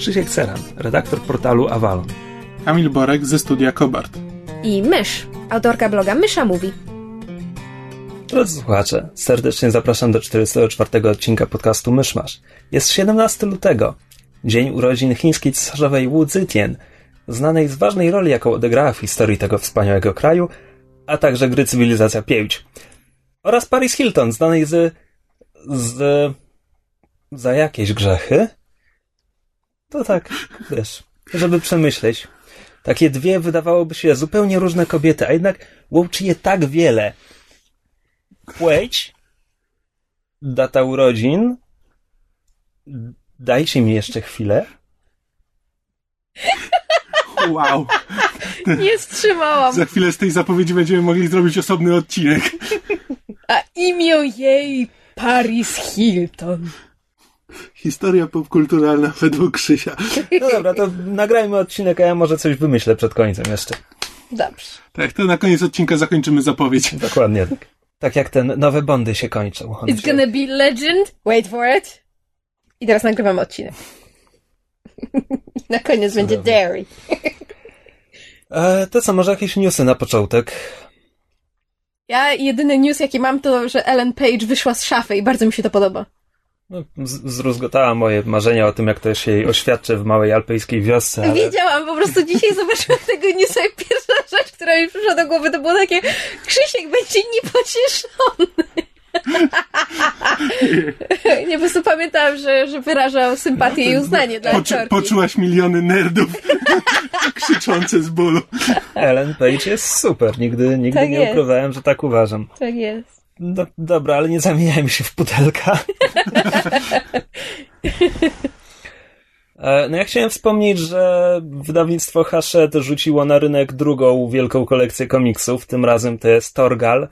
Krzysiek Ceran, redaktor portalu Avalon. Kamil Borek ze studia Kobart. i Mysz, autorka bloga Mysza Mówi. Drodzy słuchacze, serdecznie zapraszam do 44 odcinka podcastu Myszmasz. Jest 17 lutego, dzień urodzin chińskiej cesarzowej Wu Zetian, znanej z ważnej roli, jaką odegrała w historii tego wspaniałego kraju, a także gry Cywilizacja 5. Oraz Paris Hilton, znanej z... z... za jakieś grzechy? To tak, wiesz, żeby przemyśleć. Takie dwie wydawałoby się zupełnie różne kobiety, a jednak łączy je tak wiele. Płeć, data urodzin, dajcie mi jeszcze chwilę. Wow. Nie wstrzymałam. Za chwilę z tej zapowiedzi będziemy mogli zrobić osobny odcinek. A imię jej Paris Hilton. Historia popkulturalna według Krzysia. No dobra, to nagrajmy odcinek, a ja może coś wymyślę przed końcem jeszcze. Dobrze. Tak, to na koniec odcinka zakończymy zapowiedź. Dokładnie tak. Tak jak te nowe bondy się kończą. It's się- gonna be legend. Wait for it. I teraz nagrywamy odcinek. Na koniec będzie Dairy. E, to co, może jakieś newsy na początek? Ja jedyny news jaki mam to, że Ellen Page wyszła z szafy i bardzo mi się to podoba. No, z- zrozgotała moje marzenia o tym, jak to się jej oświadczy w małej alpejskiej wiosce, ale... Wiedziałam, po prostu dzisiaj zobaczyłam tego newsa i pierwsza rzecz, która mi przyszła do głowy, to było takie Krzysiek będzie niepocieszony. Nie, po prostu pamiętałam, że, że wyrażał sympatię i uznanie dla Poczu, aktorki. poczułaś miliony nerdów krzyczące z bólu. Ellen Page jest super. Nigdy, nigdy Tak nie jest. ukrywałem, że tak uważam. Tak jest. No, dobra, ale nie zamieniajmy się w pudelka. E, No ja chciałem wspomnieć, że wydawnictwo Hachette rzuciło na rynek drugą wielką kolekcję komiksów, tym razem to jest Torgal.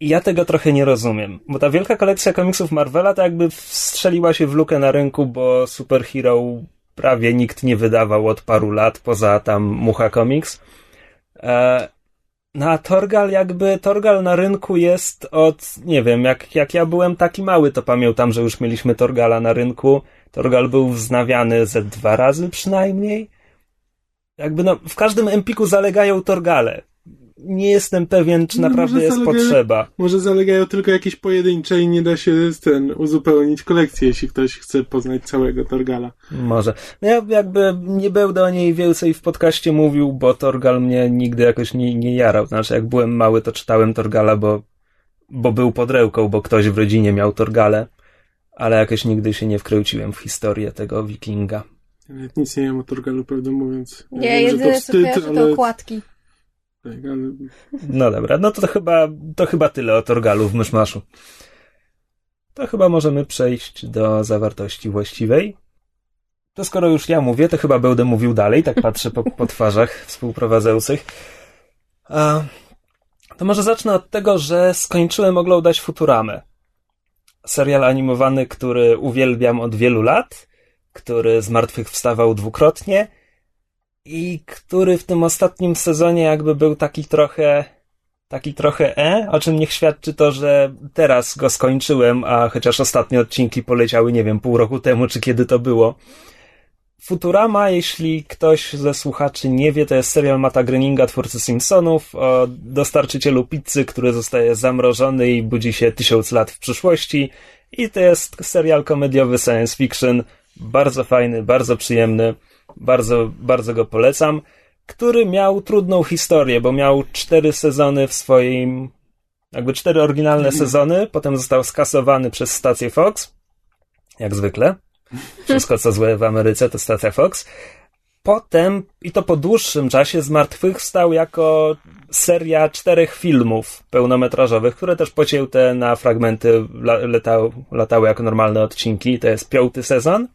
I ja tego trochę nie rozumiem, bo ta wielka kolekcja komiksów Marvela to jakby wstrzeliła się w lukę na rynku, bo superhero prawie nikt nie wydawał od paru lat, poza tam Mucha Comics. No a Torgal jakby, Torgal na rynku jest od, nie wiem, jak, jak ja byłem taki mały, to pamiętam, że już mieliśmy Torgala na rynku. Torgal był wznawiany ze dwa razy przynajmniej. Jakby no, w każdym Empiku zalegają Torgale. Nie jestem pewien, czy No, naprawdę może jest zalega- potrzeba. Może zalegają tylko jakieś pojedyncze i nie da się ten uzupełnić kolekcji, jeśli ktoś chce poznać całego Torgala. Może. No ja jakby nie będę o niej więcej w podcaście mówił, bo Torgal mnie nigdy jakoś nie, nie jarał. Znaczy, jak byłem mały, to czytałem Torgala, bo, bo był pod ręką, bo ktoś w rodzinie miał Torgale, ale jakoś nigdy się nie wkręciłem w historię tego wikinga. Ja Nawet nic nie wiem o Torgalu, prawdę mówiąc. Ja Nie, wiem, że jedyne co kojarzę to ale- okładki. Tak, ale No dobra, no to, chyba, to chyba tyle o Torgalu w myszmaszu. To chyba możemy przejść do zawartości właściwej. To skoro już ja mówię, to chyba będę mówił dalej, tak patrzę po, po twarzach współprowadzących. A, to może zacznę od tego, że skończyłem oglądać Futuramę. Serial animowany, który uwielbiam od wielu lat, który zmartwychwstawał dwukrotnie i który w tym ostatnim sezonie jakby był taki trochę taki trochę e, o czym niech świadczy to, że teraz go skończyłem, a chociaż ostatnie odcinki poleciały, nie wiem, pół roku temu, czy kiedy to było. Futurama, jeśli ktoś ze słuchaczy nie wie, to jest serial Mata Groeninga, twórcy Simpsonów, o dostarczycielu pizzy, który zostaje zamrożony i budzi się tysiąc lat w przyszłości. I to jest serial komediowy science fiction, bardzo fajny, bardzo przyjemny, bardzo, bardzo go polecam, który miał trudną historię, bo miał cztery sezony w swoim, jakby cztery oryginalne sezony, potem został skasowany przez stację Fox, jak zwykle. Wszystko, co złe w Ameryce, to stacja Fox. Potem, i to po dłuższym czasie, zmartwychwstał jako seria czterech filmów pełnometrażowych, które też pocięte na fragmenty la- latały, latały jako normalne odcinki. To jest piąty sezon.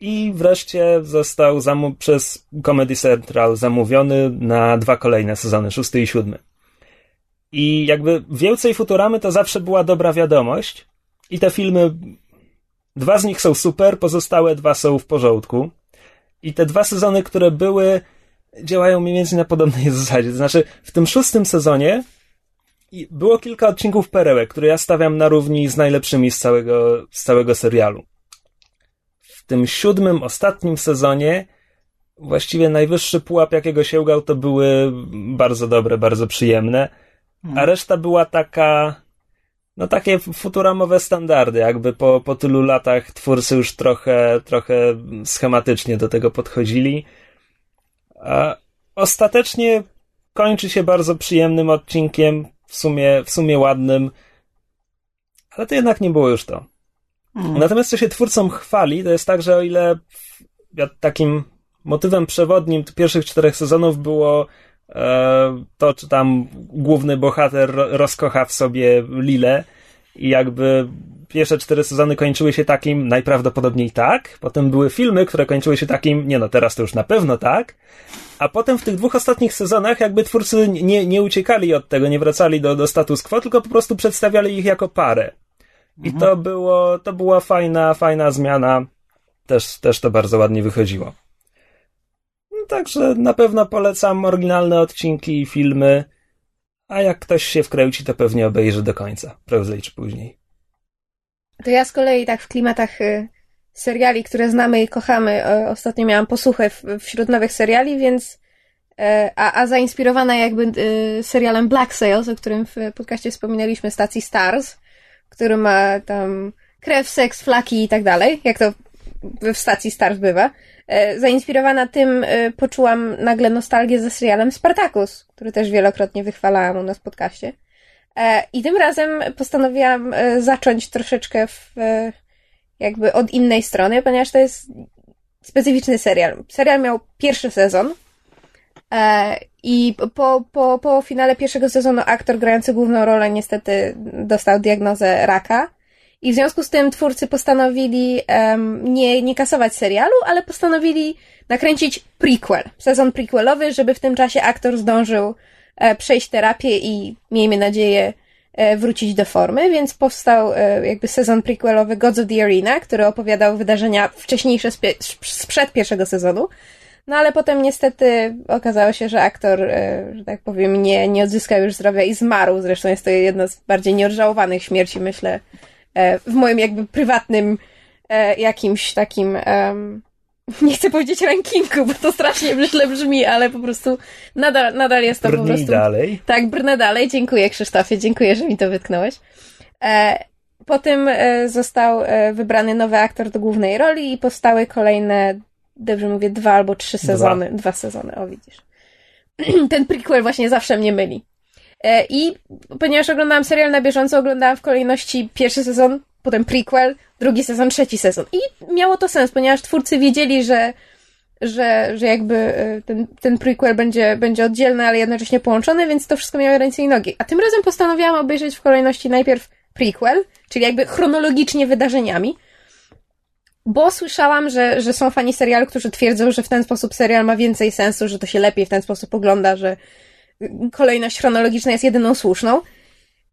I wreszcie został zamu- przez Comedy Central zamówiony na dwa kolejne sezony, szósty i siódmy. I jakby więcej Futuramy to zawsze była dobra wiadomość. I te filmy, dwa z nich są super, pozostałe dwa są w porządku. I te dwa sezony, które były, działają mniej więcej na podobnej zasadzie. To znaczy, w tym szóstym sezonie było kilka odcinków perełek, które ja stawiam na równi z najlepszymi z całego, z całego serialu. W tym siódmym, ostatnim sezonie. Właściwie najwyższy pułap, jakiego sięgał, to były bardzo dobre, bardzo przyjemne, a reszta była taka, no takie futuramowe standardy, jakby po, po tylu latach twórcy już trochę, trochę schematycznie do tego podchodzili. A ostatecznie kończy się bardzo przyjemnym odcinkiem, w sumie, w sumie ładnym, ale to jednak nie było już to. Natomiast co się twórcom chwali, to jest tak, że o ile takim motywem przewodnim pierwszych czterech sezonów było e, to, czy tam główny bohater ro- rozkocha w sobie Lilę i jakby pierwsze cztery sezony kończyły się takim najprawdopodobniej tak, potem były filmy, które kończyły się takim, nie no, teraz to już na pewno tak, a potem w tych dwóch ostatnich sezonach jakby twórcy nie, nie uciekali od tego, nie wracali do, do status quo, tylko po prostu przedstawiali ich jako parę. I to było, to była fajna, fajna zmiana. Też, też to bardzo ładnie wychodziło. No, także na pewno polecam oryginalne odcinki i filmy. A jak ktoś się wkręci, to pewnie obejrzy do końca, prędzej czy później. To ja z kolei tak w klimatach y, seriali, które znamy i kochamy, ostatnio miałam posłuchę wśród nowych seriali, więc y, a, a zainspirowana jakby y, serialem Black Sails, o którym w podcaście wspominaliśmy, stacji Stars, który ma tam krew, seks, flaki i tak dalej, jak to w stacji Stars bywa. E, Zainspirowana tym e, poczułam nagle nostalgię za serialem Spartacus, który też wielokrotnie wychwalałam u nas w podcaście. E, I tym razem postanowiłam zacząć troszeczkę w, jakby od innej strony, ponieważ to jest specyficzny serial. Serial miał pierwszy sezon i po, po, po finale pierwszego sezonu aktor grający główną rolę niestety dostał diagnozę raka. I w związku z tym twórcy postanowili em, nie, nie kasować serialu, ale postanowili nakręcić prequel, sezon prequelowy, żeby w tym czasie aktor zdążył e, przejść terapię i miejmy nadzieję e, wrócić do formy, więc powstał e, jakby sezon prequelowy Gods of the Arena, który opowiadał wydarzenia wcześniejsze sprzed pierwszego sezonu. No ale potem niestety okazało się, że aktor, e, że tak powiem, nie, nie odzyskał już zdrowia i zmarł. Zresztą jest to jedna z bardziej nieodżałowanych śmierci, myślę, e, w moim jakby prywatnym e, jakimś takim nie chcę powiedzieć rankingu, bo to strasznie źle brzmi, ale po prostu nadal, nadal jest to po Brnij prostu... dalej. Tak, brnę dalej. Dziękuję Krzysztofie, dziękuję, że mi to wytknąłeś. E, po tym został wybrany nowy aktor do głównej roli i powstały kolejne, dobrze mówię, dwa albo trzy Dwa. sezony. Dwa, sezony, o widzisz. Ten prequel właśnie zawsze mnie myli. E, I ponieważ oglądałam serial na bieżąco, oglądałam w kolejności pierwszy sezon, potem prequel, drugi sezon, trzeci sezon. I miało to sens, ponieważ twórcy wiedzieli, że że, że jakby e, ten, ten prequel będzie, będzie oddzielny, ale jednocześnie połączony, więc to wszystko miało ręce i nogi. A tym razem postanowiłam obejrzeć w kolejności najpierw prequel, czyli jakby chronologicznie wydarzeniami, bo słyszałam, że, że są fani serialu, którzy twierdzą, że w ten sposób serial ma więcej sensu, że to się lepiej w ten sposób ogląda, że kolejność chronologiczna jest jedyną słuszną.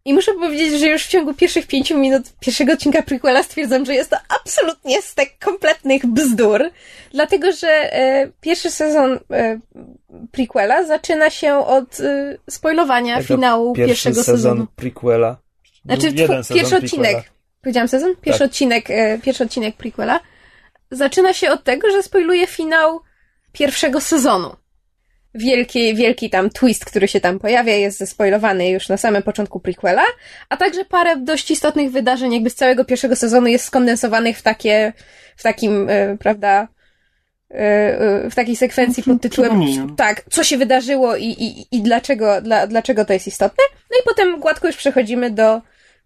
I muszę powiedzieć, że już w ciągu pierwszych pięciu minut pierwszego odcinka prequela stwierdzam, że jest to absolutnie stek kompletnych bzdur. Dlatego, że e, pierwszy sezon e, prequela zaczyna się od e, spoilowania Jako finału Pierwszy pierwszego sezon sezonu. prequela. Znaczy, Jeden sezon pierwszy prequela. odcinek. Powiedziałam sezon? Pierwszy Tak. odcinek, e, pierwszy odcinek prequela. Zaczyna się od tego, że spoiluje finał pierwszego sezonu. Wielki, wielki tam twist, który się tam pojawia, jest zespoilowany już na samym początku prequela, a także parę dość istotnych wydarzeń jakby z całego pierwszego sezonu jest skondensowanych w takie, w takim, e, prawda, e, e, w takiej sekwencji pod tytułem tak, co się wydarzyło i, i, i dlaczego, dla, dlaczego to jest istotne. No i potem gładko już przechodzimy do,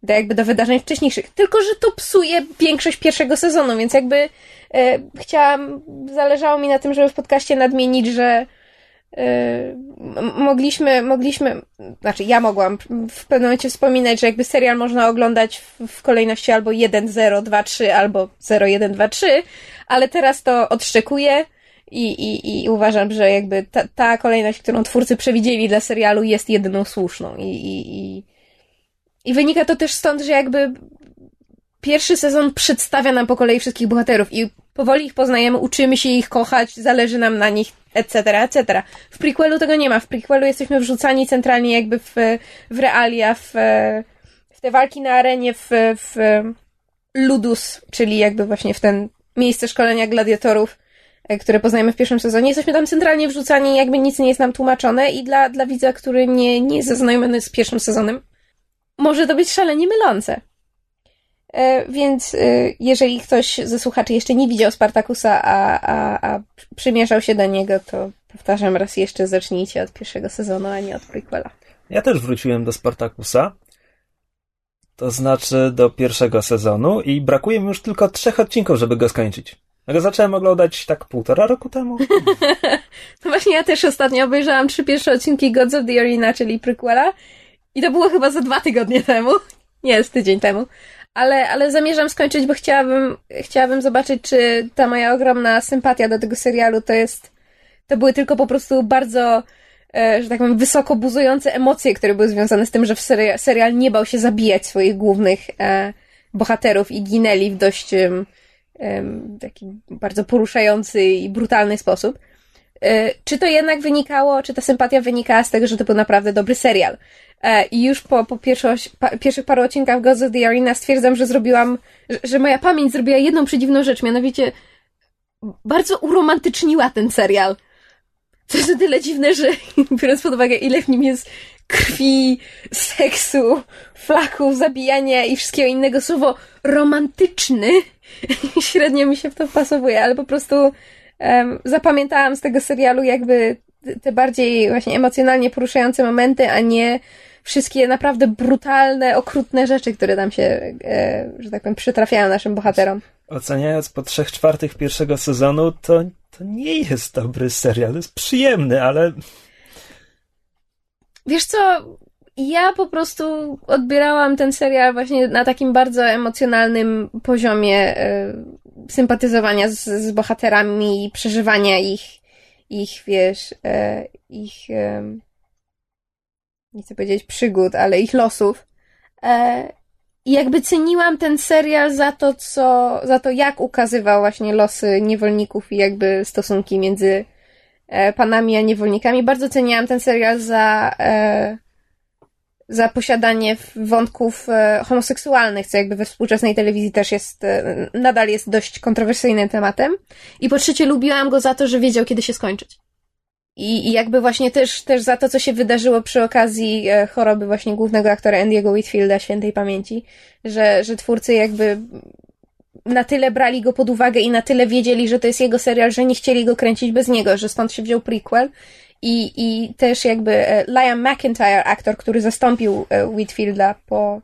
do jakby do wydarzeń wcześniejszych. Tylko, że to psuje większość pierwszego sezonu, więc jakby e, chciałam, zależało mi na tym, żeby w podcaście nadmienić, że mogliśmy, mogliśmy, znaczy ja mogłam w pewnym momencie wspominać, że jakby serial można oglądać w, w kolejności albo 1, 0, 2, 3, albo 0, 1, 2, 3, ale teraz to odszczekuję i, i, i uważam, że jakby ta, ta kolejność, którą twórcy przewidzieli dla serialu jest jedyną słuszną i, i, i, i wynika to też stąd, że jakby pierwszy sezon przedstawia nam po kolei wszystkich bohaterów i powoli ich poznajemy, uczymy się ich kochać, zależy nam na nich, etc., etc. W prequelu tego nie ma. W prequelu jesteśmy wrzucani centralnie jakby w, w realia, w, w te walki na arenie, w, w ludus, czyli jakby właśnie w ten miejsce szkolenia gladiatorów, e, które poznajemy w pierwszym sezonie. Jesteśmy tam centralnie wrzucani, jakby nic nie jest nam tłumaczone i dla, dla widza, który nie, nie jest zaznajomiony z pierwszym sezonem, może to być szalenie mylące. E, więc e, jeżeli ktoś ze słuchaczy jeszcze nie widział Spartakusa, a, a, a przymierzał się do niego, to powtarzam raz jeszcze, zacznijcie od pierwszego sezonu, a nie od prequela. Ja też wróciłem do Spartakusa. To znaczy do pierwszego sezonu i brakuje mi już tylko trzech odcinków, żeby go skończyć. Ja go zacząłem oglądać tak półtora roku temu. no właśnie ja też ostatnio obejrzałam trzy pierwsze odcinki Gods of the Arena, czyli prequela i to było chyba za dwa tygodnie temu. Nie, z tydzień temu ale, ale zamierzam skończyć, bo chciałabym, chciałabym zobaczyć, czy ta moja ogromna sympatia do tego serialu to jest, to były tylko po prostu bardzo, e, że tak powiem, wysoko buzujące emocje, które były związane z tym, że w serial, serial nie bał się zabijać swoich głównych e, bohaterów i ginęli w dość taki bardzo poruszający i brutalny sposób. E, czy to jednak wynikało, czy ta sympatia wynikała z tego, że to był naprawdę dobry serial? E, I już po, po pierwszych paru odcinkach Gods of the Arena stwierdzam, że zrobiłam, że, że moja pamięć zrobiła jedną przedziwną rzecz, mianowicie bardzo uromantyczniła ten serial. Co jest o tyle dziwne, że biorąc pod uwagę, ile w nim jest krwi, seksu, flaków, zabijania i wszystkiego innego, słowo romantyczny średnio mi się w to wpasowuje, ale po prostu zapamiętałam z tego serialu jakby te bardziej właśnie emocjonalnie poruszające momenty, a nie wszystkie naprawdę brutalne, okrutne rzeczy, które tam się, e, że tak powiem, przytrafiają naszym bohaterom. Oceniając po trzech czwartych pierwszego sezonu, to, to nie jest dobry serial. Jest przyjemny, ale. Wiesz co? Ja po prostu odbierałam ten serial właśnie na takim bardzo emocjonalnym poziomie e, sympatyzowania z, z bohaterami i przeżywania ich, ich wiesz, e, ich. E, nie chcę powiedzieć przygód, ale ich losów. E, I jakby ceniłam ten serial za to, co, za to, jak ukazywał właśnie losy niewolników i jakby stosunki między e, panami a niewolnikami. Bardzo ceniłam ten serial za, e, za posiadanie wątków homoseksualnych, co jakby we współczesnej telewizji też jest, nadal jest dość kontrowersyjnym tematem. I po trzecie lubiłam go za to, że wiedział, kiedy się skończyć. I, I jakby właśnie też, też za to, co się wydarzyło przy okazji e, choroby właśnie głównego aktora Andy'ego Whitfielda, świętej pamięci, że, że twórcy jakby na tyle brali go pod uwagę i na tyle wiedzieli, że to jest jego serial, że nie chcieli go kręcić bez niego, że stąd się wziął prequel. I, i też jakby e, Liam McIntyre, aktor, który zastąpił e, Whitfielda po,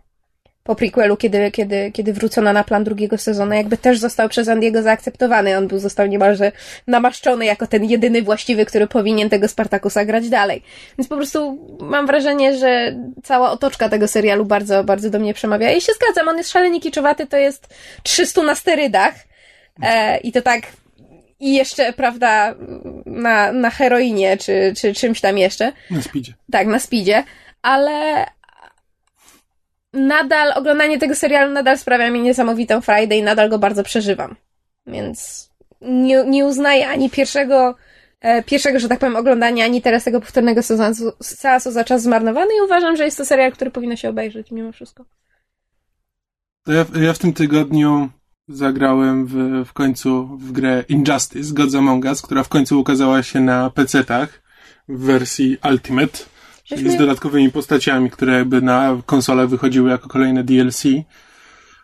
po prequelu, kiedy, kiedy, kiedy wrócono na plan drugiego sezonu, jakby też został przez Andiego zaakceptowany. On był, został niemalże namaszczony jako ten jedyny właściwy, który powinien tego Spartakusa grać dalej. Więc po prostu mam wrażenie, że cała otoczka tego serialu bardzo, bardzo do mnie przemawia. I się zgadzam, on jest szalenie kiczowaty, to jest 300 na sterydach. E, I to tak i jeszcze, prawda, na, na heroinie, czy, czy czymś tam jeszcze. Na speedzie. Tak, na speedzie. Ale, nadal, oglądanie tego serialu nadal sprawia mi niesamowitą Friday i nadal go bardzo przeżywam. Więc nie, nie uznaję ani pierwszego, e, pierwszego, że tak powiem, oglądania, ani teraz tego powtórnego seansu, seansu za czas zmarnowany i uważam, że jest to serial, który powinno się obejrzeć mimo wszystko. Ja, ja w tym tygodniu zagrałem w, w końcu w grę Injustice, Gods Among Us, która w końcu ukazała się na PC-tach w wersji Ultimate. Czyli Myśmy... z dodatkowymi postaciami, które jakby na konsolę wychodziły jako kolejne DLC.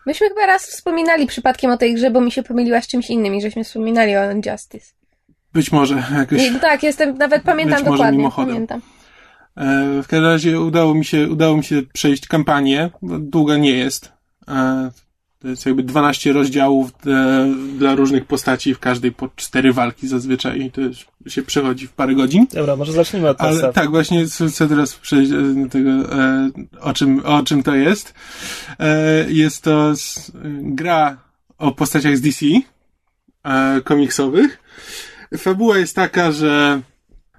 Myśmy chyba raz wspominali przypadkiem o tej grze, bo mi się pomyliła z czymś innym i żeśmy wspominali o Injustice. Być może jakoś. tak, jestem, nawet pamiętam być dokładnie. Mimochodem. Pamiętam. E, w każdym razie udało mi się, udało mi się przejść kampanię. Długa nie jest. E, To jest jakby 12 rozdziałów de, dla różnych postaci, w każdej po cztery walki zazwyczaj i to się przechodzi w parę godzin. Dobra, może zacznijmy od Ale podstaw. tak, właśnie chcę teraz przejść do tego, e, o, czym, o czym to jest. E, jest to gra o postaciach z DC, e, komiksowych. Fabuła jest taka, że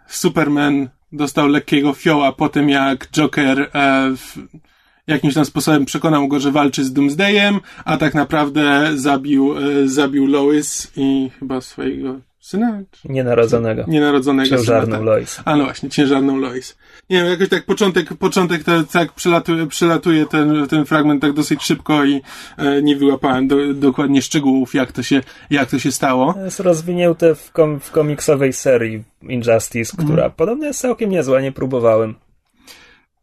Superman dostał lekkiego fioła po tym, jak Joker e, w, jakimś tam sposobem przekonał go, że walczy z Doomsdayem, a tak naprawdę zabił, e, zabił Lois i chyba swojego syna? Czy Nienarodzonego. Nienarodzonego Ciężarną syna. tak. Lois. A no właśnie, ciężarną Lois. Nie wiem, jakoś tak początek, początek to, tak przelatuje, przelatuje ten, ten fragment tak dosyć szybko i e, nie wyłapałem do, dokładnie szczegółów, jak to się, jak to się stało. Jest rozwinięte w, kom, w komiksowej serii Injustice, która podobno jest całkiem niezła, nie próbowałem.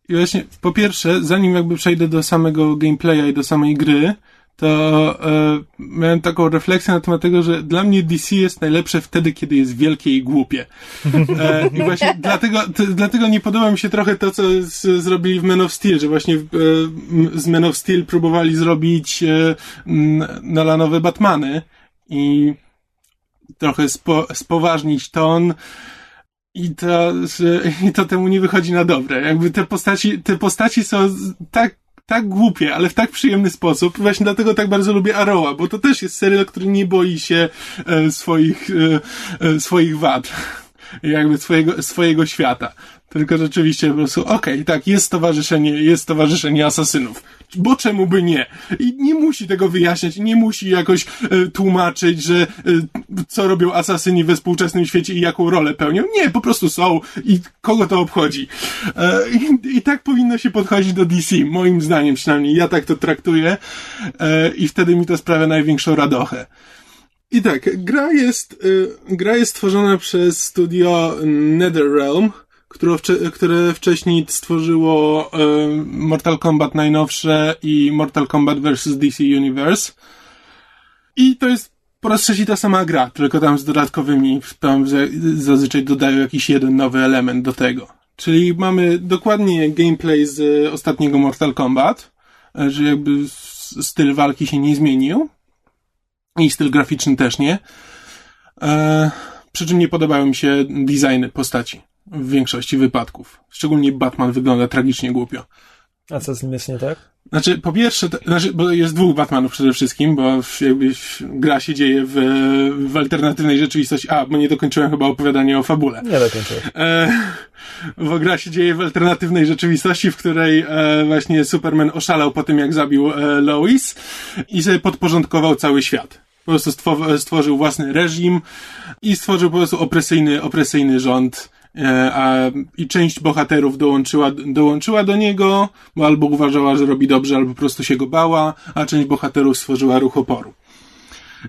I właśnie, po pierwsze, zanim jakby przejdę do samego gameplaya i do samej gry, to e, miałem taką refleksję na temat tego, że dla mnie DC jest najlepsze wtedy, kiedy jest wielkie i głupie. E, I właśnie dlatego, t, dlatego nie podoba mi się trochę to, co z, zrobili w Man of Steel, że właśnie e, z Man of Steel próbowali zrobić e, Nolanowe Batmany i trochę spo, spoważnić ton, i to, I to temu nie wychodzi na dobre. Jakby te postaci, te postaci są tak, tak głupie, ale w tak przyjemny sposób. Właśnie dlatego tak bardzo lubię Arrowa, bo to też jest serial, który nie boi się e, swoich, e, e, swoich wad. Jakby swojego, swojego świata. Tylko rzeczywiście po prostu, okej, tak, jest stowarzyszenie, jest stowarzyszenie asasynów. Bo czemu by nie? I nie musi tego wyjaśniać, nie musi jakoś e, tłumaczyć, że e, co robią asasyni we współczesnym świecie i jaką rolę pełnią. Nie, po prostu są i kogo to obchodzi. E, i, I tak powinno się podchodzić do DC, moim zdaniem przynajmniej. Ja tak to traktuję i wtedy mi to sprawia największą radochę. I tak, gra jest, y, gra jest stworzona przez studio NetherRealm, które, które wcześniej stworzyło y, Mortal Kombat najnowsze i Mortal Kombat vs. DC Universe. I to jest po raz trzeci ta sama gra, tylko tam z dodatkowymi, tam za- zazwyczaj dodają jakiś jeden nowy element do tego. Czyli mamy dokładnie gameplay z ostatniego Mortal Kombat, y, że jakby styl walki się nie zmienił. I styl graficzny też nie. E, przy czym nie podobają mi się designy postaci w większości wypadków. Szczególnie Batman wygląda tragicznie głupio. A co z nim jest nie tak? Znaczy, po pierwsze, to, znaczy, bo jest dwóch Batmanów przede wszystkim, bo jakby gra się dzieje w, w alternatywnej rzeczywistości. A, bo nie dokończyłem chyba opowiadania o fabule. Nie dokończyłem. E, bo gra się dzieje w alternatywnej rzeczywistości, w której e, właśnie Superman oszalał po tym, jak zabił e, Lois i sobie podporządkował cały świat. Po prostu stwo- stworzył własny reżim i stworzył po prostu opresyjny, opresyjny rząd. E, a, I część bohaterów dołączyła, dołączyła do niego, bo albo uważała, że robi dobrze, albo po prostu się go bała, a część bohaterów stworzyła ruch oporu.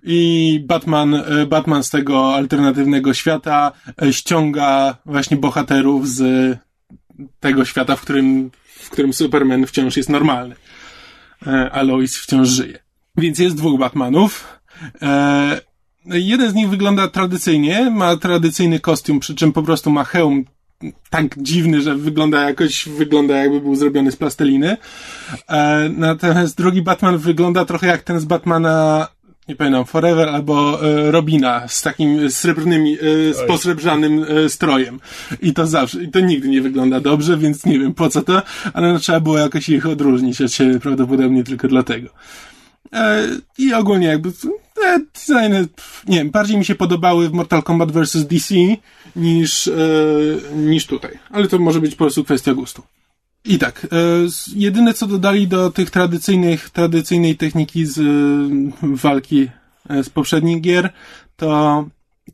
I Batman, e, Batman z tego alternatywnego świata e, ściąga właśnie bohaterów z tego świata, w którym, w którym Superman wciąż jest normalny. A Lois wciąż żyje. Więc jest dwóch Batmanów. Jeden z nich wygląda tradycyjnie, ma tradycyjny kostium, przy czym po prostu ma hełm tak dziwny, że wygląda jakoś, wygląda jakby był zrobiony z plasteliny. E, natomiast drugi Batman wygląda trochę jak ten z Batmana, nie pamiętam, Forever albo e, Robina z takim srebrnymi, e, z posrebrzanym e, strojem. I to zawsze, i to nigdy nie wygląda dobrze, więc nie wiem po co to, ale no, trzeba było jakoś ich odróżnić od siebie, prawdopodobnie tylko dlatego. E, I ogólnie jakby te designy, nie wiem, bardziej mi się podobały w Mortal Kombat vs. DC niż, e, niż tutaj. Ale to może być po prostu kwestia gustu. I tak, e, jedyne co dodali do tych tradycyjnych, tradycyjnej techniki z walki z poprzednich gier, to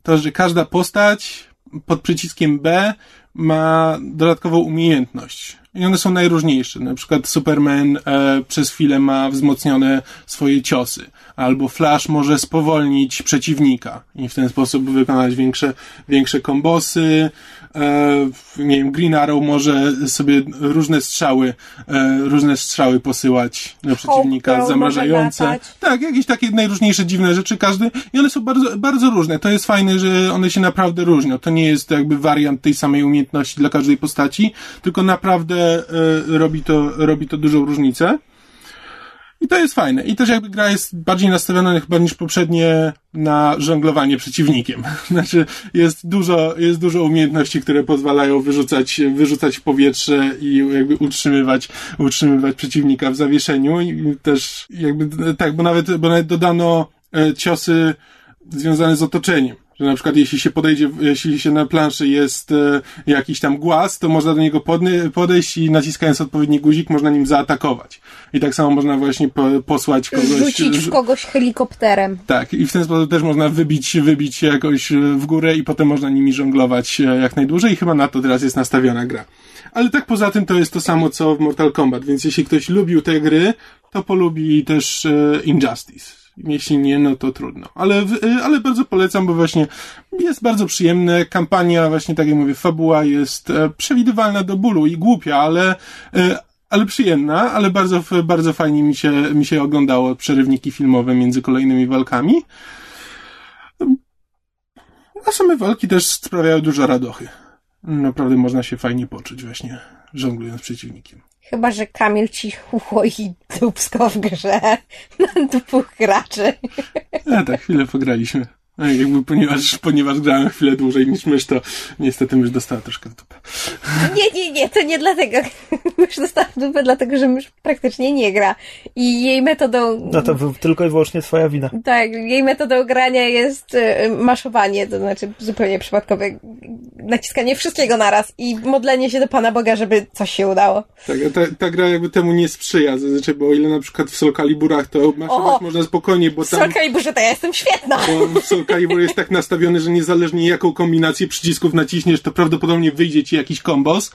to, że każda postać pod przyciskiem B ma dodatkową umiejętność. I one są najróżniejsze. Na przykład Superman e, przez chwilę ma wzmocnione swoje ciosy. Albo Flash może spowolnić przeciwnika i w ten sposób wykonać większe, większe kombosy. E, nie wiem, Green Arrow może sobie różne strzały, e, różne strzały posyłać na przeciwnika, Hawkgirl zamrażające. Tak, jakieś takie najróżniejsze dziwne rzeczy, każdy. I one są bardzo, bardzo różne. To jest fajne, że one się naprawdę różnią. To nie jest jakby wariant tej samej umiejętności dla każdej postaci, tylko naprawdę e, robi, to, robi to dużą różnicę. I to jest fajne. I też jakby gra jest bardziej nastawiona chyba niż poprzednie na żonglowanie przeciwnikiem. Znaczy jest dużo, jest dużo umiejętności, które pozwalają wyrzucać, wyrzucać w powietrze i jakby utrzymywać, utrzymywać przeciwnika w zawieszeniu i też jakby tak, bo nawet, bo nawet dodano e, ciosy związane z otoczeniem. Że na przykład jeśli się podejdzie, jeśli się na planszy jest e, jakiś tam głaz, to można do niego podejść i naciskając odpowiedni guzik można nim zaatakować. I tak samo można właśnie po, posłać kogoś. Rzucić w kogoś helikopterem. Tak, i w ten sposób też można wybić, wybić się jakoś e, w górę i potem można nimi żonglować e, jak najdłużej i chyba na to teraz jest nastawiona gra. Ale tak poza tym to jest to samo co w Mortal Kombat, więc jeśli ktoś lubił te gry, to polubi też e, Injustice. Jeśli nie, no to trudno. Ale, y, ale bardzo polecam, bo właśnie jest bardzo przyjemne. Kampania, właśnie tak jak mówię, fabuła jest e, przewidywalna do bólu i głupia, ale, e, ale przyjemna, ale bardzo, bardzo fajnie mi się, mi się oglądało przerywniki filmowe między kolejnymi walkami. A same walki też sprawiają dużo radochy. Naprawdę można się fajnie poczuć właśnie żonglując przeciwnikiem. Chyba, że Kamil ci i dupsko w grze na dwóch graczy. A tak, chwilę pograliśmy. No jakby ponieważ, ponieważ grałem chwilę dłużej niż mysz, to niestety mysz dostała troszkę w dupę. Nie, nie, nie, to nie dlatego. Mysz dostała w dupę, dlatego że mysz praktycznie nie gra. I jej metodą... No to tylko i wyłącznie twoja wina. Tak, jej metodą grania jest y, maszowanie, to znaczy zupełnie przypadkowe naciskanie wszystkiego naraz i modlenie się do Pana Boga, żeby coś się udało. Tak, ta, ta gra jakby temu nie sprzyja zazwyczaj, bo o ile na przykład w Soul Caliburach to maszować można spokojnie, bo tam... W Soul Caliburze to ja jestem świetna! Bo Calibur jest tak nastawiony, że niezależnie jaką kombinację przycisków naciśniesz, to prawdopodobnie wyjdzie ci jakiś kombos.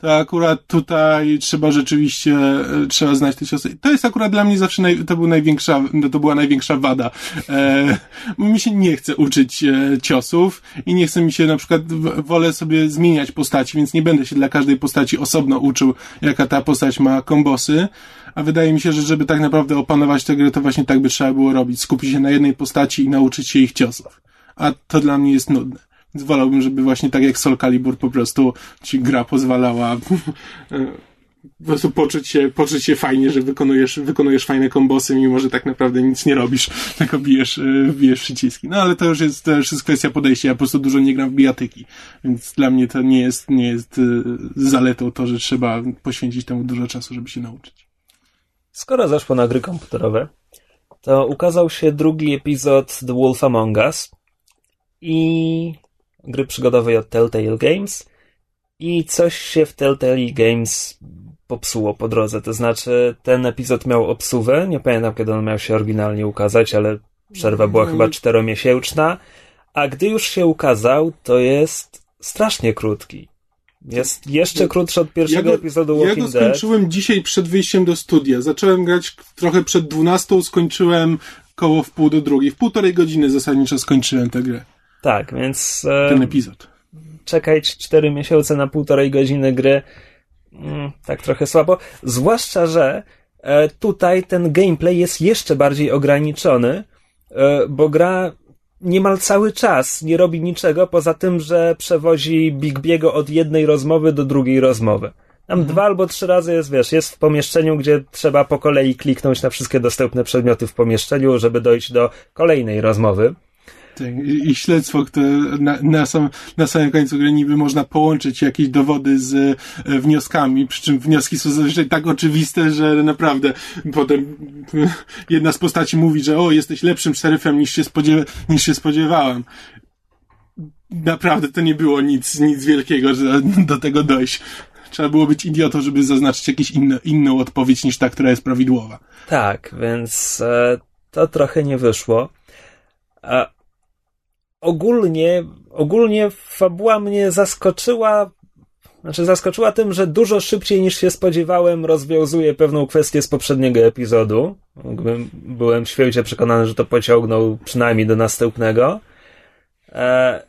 To akurat tutaj trzeba rzeczywiście, e, trzeba znać te ciosy. To jest akurat dla mnie zawsze, naj, to, był największa, to była największa wada. E, mi się nie chce uczyć e, ciosów i nie chce mi się na przykład, wolę sobie zmieniać postaci, więc nie będę się dla każdej postaci osobno uczył, jaka ta postać ma kombosy. A wydaje mi się, że żeby tak naprawdę opanować tę grę, to właśnie tak by trzeba było robić. Skupić się na jednej postaci i nauczyć się ich ciosów. A to dla mnie jest nudne. Więc wolałbym, żeby właśnie tak jak Soul Calibur po prostu ci gra pozwalała po prostu poczuć się, poczuć się fajnie, że wykonujesz, wykonujesz fajne kombosy, mimo że tak naprawdę nic nie robisz, tylko bijesz, e, bijesz przyciski. No ale to już jest, to już jest kwestia podejścia. Ja po prostu dużo nie gram w bijatyki, więc dla mnie to nie jest, nie jest e, zaletą to, że trzeba poświęcić temu dużo czasu, żeby się nauczyć. Skoro zaszło na gry komputerowe, to ukazał się drugi epizod The Wolf Among Us i gry przygodowej od Telltale Games i coś się w Telltale Games popsuło po drodze. To znaczy, ten epizod miał obsuwę. Nie pamiętam, kiedy on miał się oryginalnie ukazać, ale przerwa była chyba czteromiesięczna. A gdy już się ukazał, to jest strasznie krótki. Jest jeszcze krótszy od pierwszego ja go, epizodu Walking Dead. Ja go skończyłem Dead. dzisiaj przed wyjściem do studia. Zacząłem grać trochę przed dwunastą, skończyłem koło w pół do drugiej. W półtorej godziny zasadniczo skończyłem tę grę. Tak, więc... Ten epizod. Czekać cztery miesiące na półtorej godziny gry mm, tak trochę słabo. Zwłaszcza, że e, tutaj ten gameplay jest jeszcze bardziej ograniczony, e, bo gra niemal cały czas nie robi niczego poza tym, że przewozi Big Biego od jednej rozmowy do drugiej rozmowy. Tam mhm. dwa albo trzy razy jest, wiesz, jest w pomieszczeniu, gdzie trzeba po kolei kliknąć na wszystkie dostępne przedmioty w pomieszczeniu, żeby dojść do kolejnej rozmowy. Tak, i, śledztwo, które na, na, sam, na samym końcu gry niby można połączyć jakieś dowody z e, wnioskami, przy czym wnioski są zazwyczaj tak oczywiste, że naprawdę potem jedna z postaci mówi, że o, jesteś lepszym szeryfem niż się, spodziewa, niż się spodziewałem. Naprawdę to nie było nic, nic wielkiego, że do tego dojść. Trzeba było być idiotą, żeby zaznaczyć jakąś inną odpowiedź niż ta, która jest prawidłowa. Tak, więc e, to trochę nie wyszło. A ogólnie, ogólnie fabuła mnie zaskoczyła, znaczy zaskoczyła tym, że dużo szybciej niż się spodziewałem rozwiązuje pewną kwestię z poprzedniego epizodu. Byłem święcie przekonany, że to pociągnął przynajmniej do następnego. E,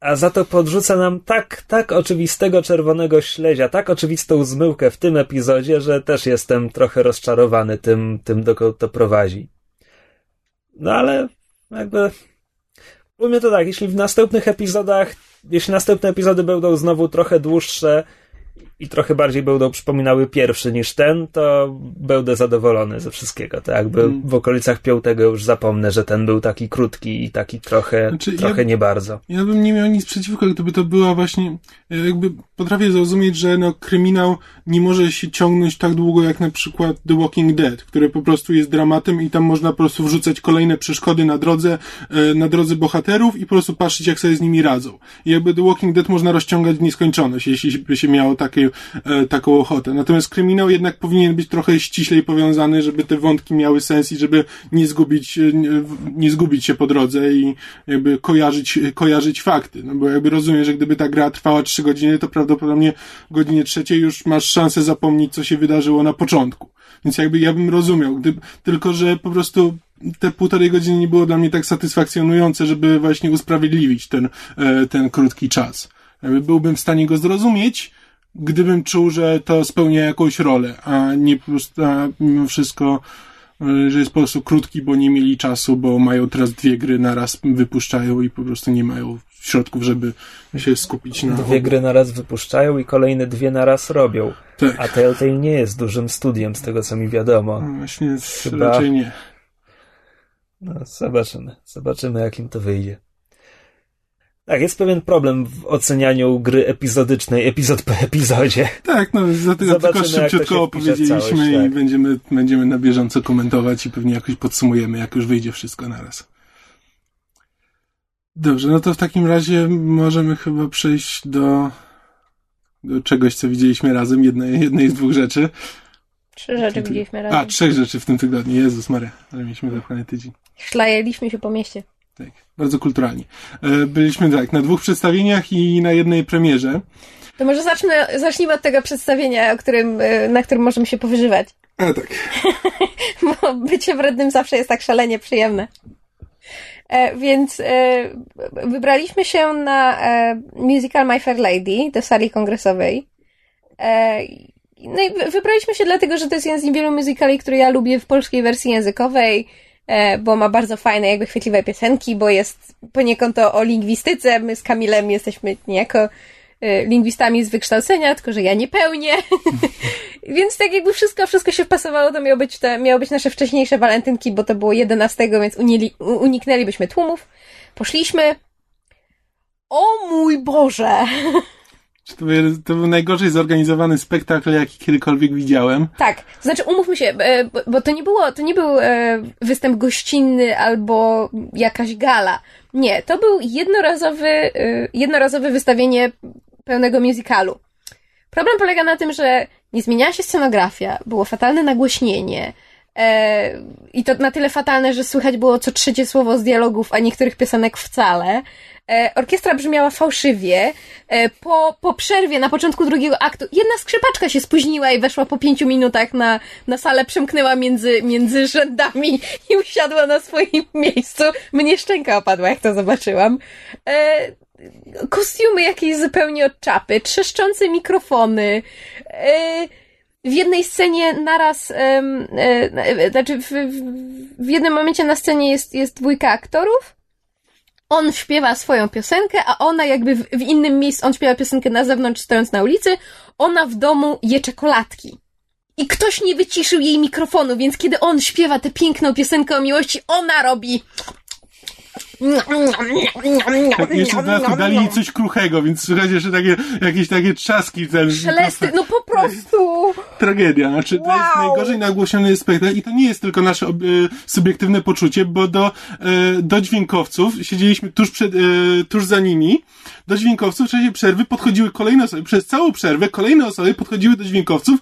a za to podrzuca nam tak, tak oczywistego czerwonego śledzia, tak oczywistą zmyłkę w tym epizodzie, że też jestem trochę rozczarowany tym, tym dokąd to prowadzi. No ale jakby Powiem to tak, jeśli w następnych epizodach, jeśli następne epizody będą znowu trochę dłuższe i trochę bardziej będą przypominały pierwszy niż ten, to będę zadowolony ze wszystkiego. To jakby mm. w okolicach piątego już zapomnę, że ten był taki krótki i taki trochę, znaczy, trochę ja, nie bardzo. Ja bym nie miał nic przeciwko, gdyby to była właśnie, jakby potrafię zrozumieć, że no, kryminał nie może się ciągnąć tak długo jak na przykład The Walking Dead, które po prostu jest dramatem i tam można po prostu wrzucać kolejne przeszkody na drodze, e, na drodze bohaterów i po prostu patrzeć, jak sobie z nimi radzą. I jakby The Walking Dead można rozciągać w nieskończoność, jeśli by się miało takie, e, taką ochotę. Natomiast kryminał jednak powinien być trochę ściślej powiązany, żeby te wątki miały sens i żeby nie zgubić, e, nie, nie zgubić się po drodze i jakby kojarzyć, kojarzyć fakty. No bo jakby rozumiem, że gdyby ta gra trwała trzy godziny, to prawdopodobnie w godzinie trzeciej już masz szansę zapomnieć, co się wydarzyło na początku. Więc jakby ja bym rozumiał, gdyby, tylko że po prostu te półtorej godziny nie było dla mnie tak satysfakcjonujące, żeby właśnie usprawiedliwić ten, e, ten krótki czas. Byłbym w stanie go zrozumieć, gdybym czuł, że to spełnia jakąś rolę, a nie po prostu, a mimo wszystko, e, że jest po prostu krótki, bo nie mieli czasu, bo mają teraz dwie gry na raz wypuszczają i po prostu nie mają środków, żeby się skupić na... Dwie gry na raz wypuszczają i kolejne dwie na raz robią. Tak. A Telltale nie jest dużym studiem, z tego co mi wiadomo. No właśnie, Chyba... raczej nie. No, zobaczymy. Zobaczymy, jak im to wyjdzie. Tak, jest pewien problem w ocenianiu gry epizodycznej, epizod po epizodzie. Tak, no dlatego tylko szybciutko opowiedzieliśmy całość, tak. i będziemy, będziemy na bieżąco komentować i pewnie jakoś podsumujemy, jak już wyjdzie wszystko naraz. Dobrze, no to w takim razie możemy chyba przejść do, do czegoś, co widzieliśmy razem, jednej, jednej z dwóch rzeczy. Trzy rzeczy widzieliśmy razem. A, trzech rzeczy w tym tygodniu. Jezus Maria, ale mieliśmy zapchany tydzień. Szlajeliśmy się po mieście. Tak, bardzo kulturalnie. E, byliśmy tak, na dwóch przedstawieniach i na jednej premierze. To może zacznę, zacznijmy od tego przedstawienia, o którym, e, na którym możemy się powyżywać. A tak. Bo bycie wrednym zawsze jest tak szalenie przyjemne. E, więc e, wybraliśmy się na e, musical My Fair Lady do sali kongresowej. E, no i wybraliśmy się dlatego, że to jest jeden z niewielu musicali, które ja lubię w polskiej wersji językowej, bo ma bardzo fajne, jakby chwytliwe piosenki, bo jest poniekąd to o lingwistyce. My z Kamilem jesteśmy niejako e, lingwistami z wykształcenia, tylko że ja nie pełnię. więc tak jakby wszystko, wszystko się wpasowało, to miało być, te, miało być nasze wcześniejsze walentynki, bo to było 11, więc unieli, uniknęlibyśmy tłumów. Poszliśmy. O mój Boże! To, był, to był najgorzej zorganizowany spektakl, jaki kiedykolwiek widziałem. Tak, znaczy umówmy się, e, bo, bo to nie było, to nie był e, występ gościnny albo jakaś gala. Nie, to był jednorazowy, e, jednorazowe wystawienie pełnego musicalu. Problem polega na tym, że nie zmieniała się scenografia, było fatalne nagłośnienie, i to na tyle fatalne, że słychać było co trzecie słowo z dialogów, a niektórych piosenek wcale. E, orkiestra brzmiała fałszywie. E, po, po przerwie na początku drugiego aktu jedna skrzypaczka się spóźniła i weszła po pięciu minutach na, na salę, przemknęła między, między rzędami i usiadła na swoim miejscu. Mnie szczęka opadła, jak to zobaczyłam. E, kostiumy jakieś zupełnie od czapy, trzeszczące mikrofony. W jednej scenie naraz, e, znaczy w, w jednym momencie na scenie jest, jest dwójka aktorów on śpiewa swoją piosenkę, a ona jakby w, w innym miejscu, on śpiewa piosenkę na zewnątrz, stojąc na ulicy, ona w domu je czekoladki. I ktoś nie wyciszył jej mikrofonu, więc kiedy on śpiewa tę piękną piosenkę o miłości, ona robi jeszcze w dali jej coś kruchego, więc słychać jeszcze takie, jakieś takie trzaski. Ten, Szelesty, no po prostu. Tragedia. Znaczy, wow. to jest najgorzej nagłośniony spektakl i to nie jest tylko nasze e, subiektywne poczucie, bo do, e, do dźwiękowców siedzieliśmy tuż przed, e, tuż za nimi. Do dźwiękowców w czasie przerwy podchodziły kolejne osoby, przez całą przerwę kolejne osoby podchodziły do dźwiękowców,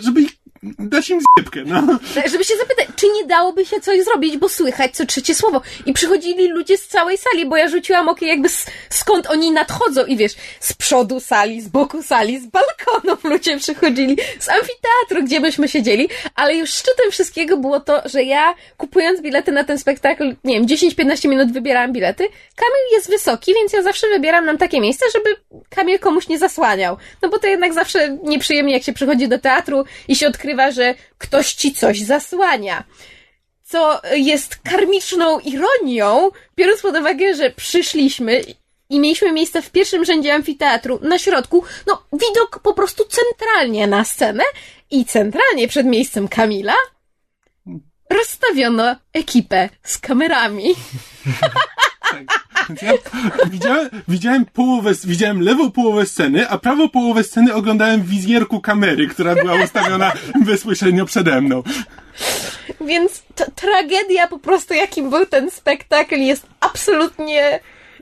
żeby ich dać im zjebkę, no. Żeby się zapytać, czy nie dałoby się coś zrobić, bo słychać co trzecie słowo. I przychodzili ludzie z całej sali, bo ja rzuciłam okiem jakby skąd oni nadchodzą i wiesz, z przodu sali, z boku sali, z balkonów ludzie przychodzili, z amfiteatru, gdzie myśmy siedzieli, ale już szczytem wszystkiego było to, że ja kupując bilety na ten spektakl, nie wiem, 10-15 minut wybierałam bilety. Kamil jest wysoki, więc ja zawsze wybieram nam takie miejsce, żeby Kamil komuś nie zasłaniał. No bo to jednak zawsze nieprzyjemnie, jak się przychodzi do teatru i się odkrywa odkrywa, że ktoś ci coś zasłania. Co jest karmiczną ironią, biorąc pod uwagę, że przyszliśmy i mieliśmy miejsce w pierwszym rzędzie amfiteatru na środku, no widok po prostu centralnie na scenę i centralnie przed miejscem Kamila rozstawiono ekipę z kamerami. Tak. Więc ja widziałem, widziałem połowę, widziałem lewą połowę sceny, a prawą połowę sceny oglądałem w wizjerku kamery, która była ustawiona bezpośrednio przede mną. Więc tragedia po prostu, jakim był ten spektakl, jest absolutnie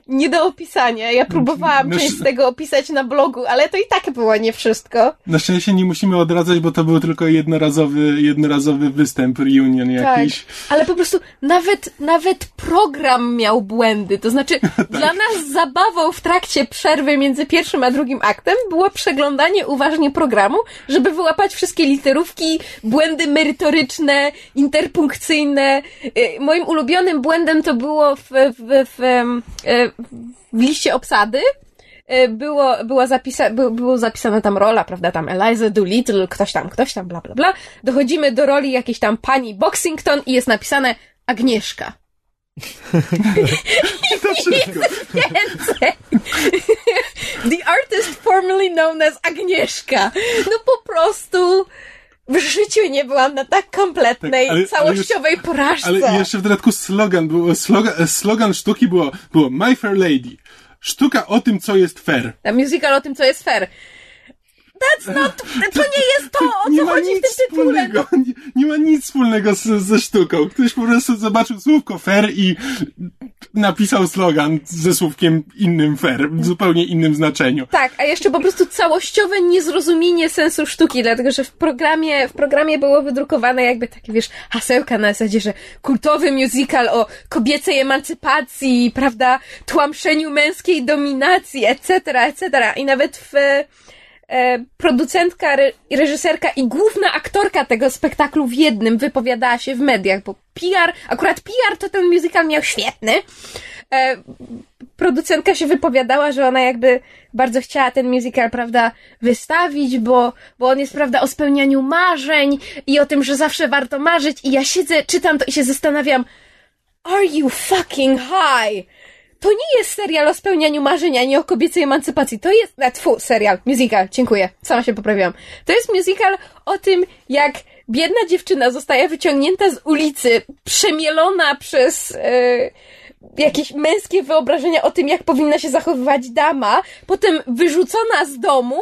nie do opisania. Ja próbowałam No, część z tego opisać na blogu, ale to i tak było nie wszystko. Na szczęście nie musimy odradzać, bo to był tylko jednorazowy, jednorazowy występ, reunion jakiś. Tak, ale po prostu nawet, nawet program miał błędy. To znaczy, dla nas zabawą w trakcie przerwy między pierwszym a drugim aktem było przeglądanie uważnie programu, żeby wyłapać wszystkie literówki, błędy merytoryczne, interpunkcyjne. Y, Moim ulubionym błędem to było w, w, w, e, w liście obsady. E, Było, była zapisa, by, było zapisana tam rola, prawda, tam Eliza Doolittle, ktoś tam, ktoś tam, bla, bla, bla. Dochodzimy do roli jakiejś tam pani Boxington i jest napisane Agnieszka. To wszystko. Więcej! The artist formerly known as Agnieszka. No po prostu w życiu nie byłam na tak kompletnej, Tak, ale- ale całościowej porażce. Ale jeszcze w dodatku slogan, było, slogan, slogan sztuki było, było My Fair Lady. Sztuka o tym, co jest fair. Na musical o tym, co jest fair. That's not... To nie jest to, o co chodzi w tym tytule. nie, nie ma nic wspólnego z, ze sztuką. Ktoś po prostu zobaczył słówko fair i napisał slogan ze słówkiem innym fair, w zupełnie innym znaczeniu. Tak, a jeszcze po prostu całościowe niezrozumienie sensu sztuki, dlatego że w programie, w programie było wydrukowane jakby takie, wiesz, hasełka na zasadzie, że kultowy musical o kobiecej emancypacji, prawda, tłamszeniu męskiej dominacji, etc., etc. I nawet w producentka re, i reżyserka i główna aktorka tego spektaklu w jednym wypowiadała się w mediach, bo PR, akurat PR to ten musical miał świetny. E, producentka się wypowiadała, że ona jakby bardzo chciała ten musical, prawda, wystawić, bo, bo on jest, prawda, o spełnianiu marzeń i o tym, że zawsze warto marzyć i ja siedzę, czytam to i się zastanawiam, are you fucking high? To nie jest serial o spełnianiu marzeń, ani o kobiecej emancypacji. To jest, na tfu, serial, musical, dziękuję, sama się poprawiłam. To jest musical o tym, jak biedna dziewczyna zostaje wyciągnięta z ulicy, przemielona przez e, jakieś męskie wyobrażenia o tym, jak powinna się zachowywać dama, potem wyrzucona z domu,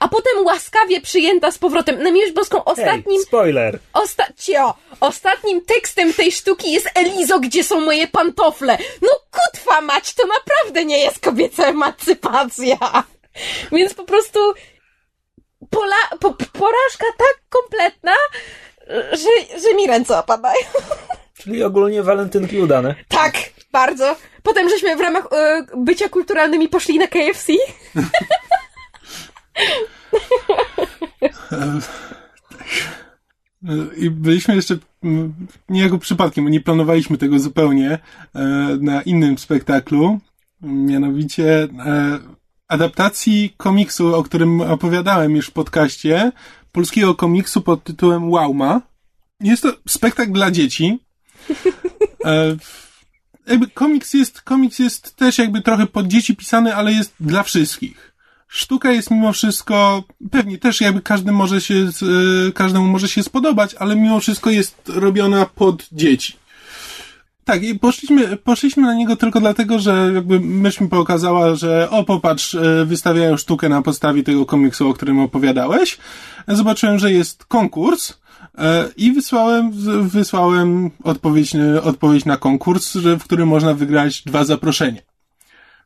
a potem łaskawie przyjęta z powrotem. Na miłość boską ostatnim... Hej, spoiler. Osta cio, ostatnim tekstem tej sztuki jest Elizo, gdzie są moje pantofle. No kutwa mać, to naprawdę nie jest kobieca emancypacja. Więc po prostu pola, po, porażka tak kompletna, że, że mi ręce opadają. Czyli ogólnie walentynki udane. Tak, bardzo. Potem żeśmy w ramach e, bycia kulturalnymi poszli na KFC. I byliśmy jeszcze niejako przypadkiem, nie planowaliśmy tego zupełnie e, na innym spektaklu, mianowicie e, adaptacji komiksu, o którym opowiadałem już w podcaście, polskiego komiksu pod tytułem Wauma. Jest to spektakl dla dzieci. E, jakby komiks jest, komiks jest też jakby trochę pod dzieci pisany, ale jest dla wszystkich. Sztuka jest mimo wszystko, pewnie też jakby każdy może się, y, każdemu może się spodobać, ale mimo wszystko jest robiona pod dzieci. Tak, i poszliśmy, poszliśmy na niego tylko dlatego, że jakby mysz mi pokazała, że o popatrz, y, wystawiają sztukę na podstawie tego komiksu, o którym opowiadałeś. Zobaczyłem, że jest konkurs, i wysłałem, wysłałem odpowiedź, y, odpowiedź na konkurs, w którym można wygrać dwa zaproszenia.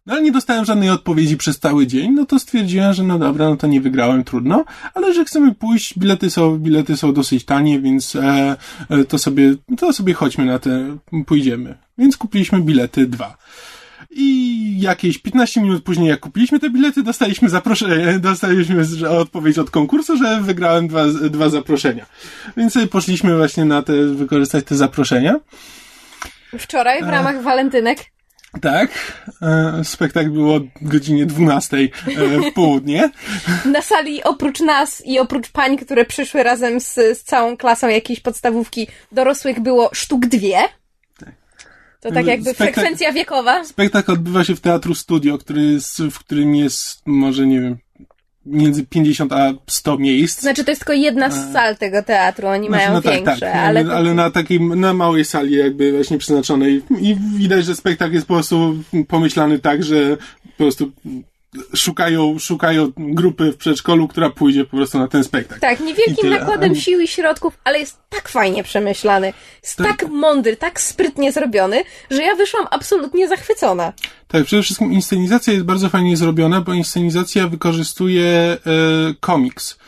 No ale nie dostałem żadnej odpowiedzi przez cały dzień, no to stwierdziłem, że no dobra, no to nie wygrałem, trudno, ale że chcemy pójść, bilety są, bilety są dosyć tanie, więc e, e, to sobie, to sobie chodźmy na te, pójdziemy. Więc kupiliśmy bilety dwa. I jakieś 15 minut później, jak kupiliśmy te bilety, dostaliśmy zaproszenie, dostaliśmy odpowiedź od konkursu, że wygrałem dwa, dwa zaproszenia. Więc sobie poszliśmy właśnie na te, wykorzystać te zaproszenia. Wczoraj w ramach walentynek Tak, e, spektakl było o godzinie 12 e, w południe. na sali oprócz nas i oprócz pań, które przyszły razem z, z całą klasą jakiejś podstawówki dorosłych było sztuk dwie. To tak jakby Spektak- frekwencja wiekowa. Spektakl odbywa się w Teatru Studio, który jest, w którym jest może, nie wiem, między 50 a 100 miejsc. Znaczy to jest tylko jedna z sal tego teatru, oni Znaczy, mają no tak, większe, tak, ale... ale, to- na takiej, na małej sali jakby właśnie przeznaczonej i widać, że spektakl jest po prostu pomyślany tak, że po prostu szukają, szukają grupy w przedszkolu, która pójdzie po prostu na ten spektakl. Tak, niewielkim nakładem sił i środków, ale jest tak fajnie przemyślany, jest Tak. tak mądry, tak sprytnie zrobiony, że ja wyszłam absolutnie zachwycona. Tak, przede wszystkim inscenizacja jest bardzo fajnie zrobiona, bo inscenizacja wykorzystuje e, komiks.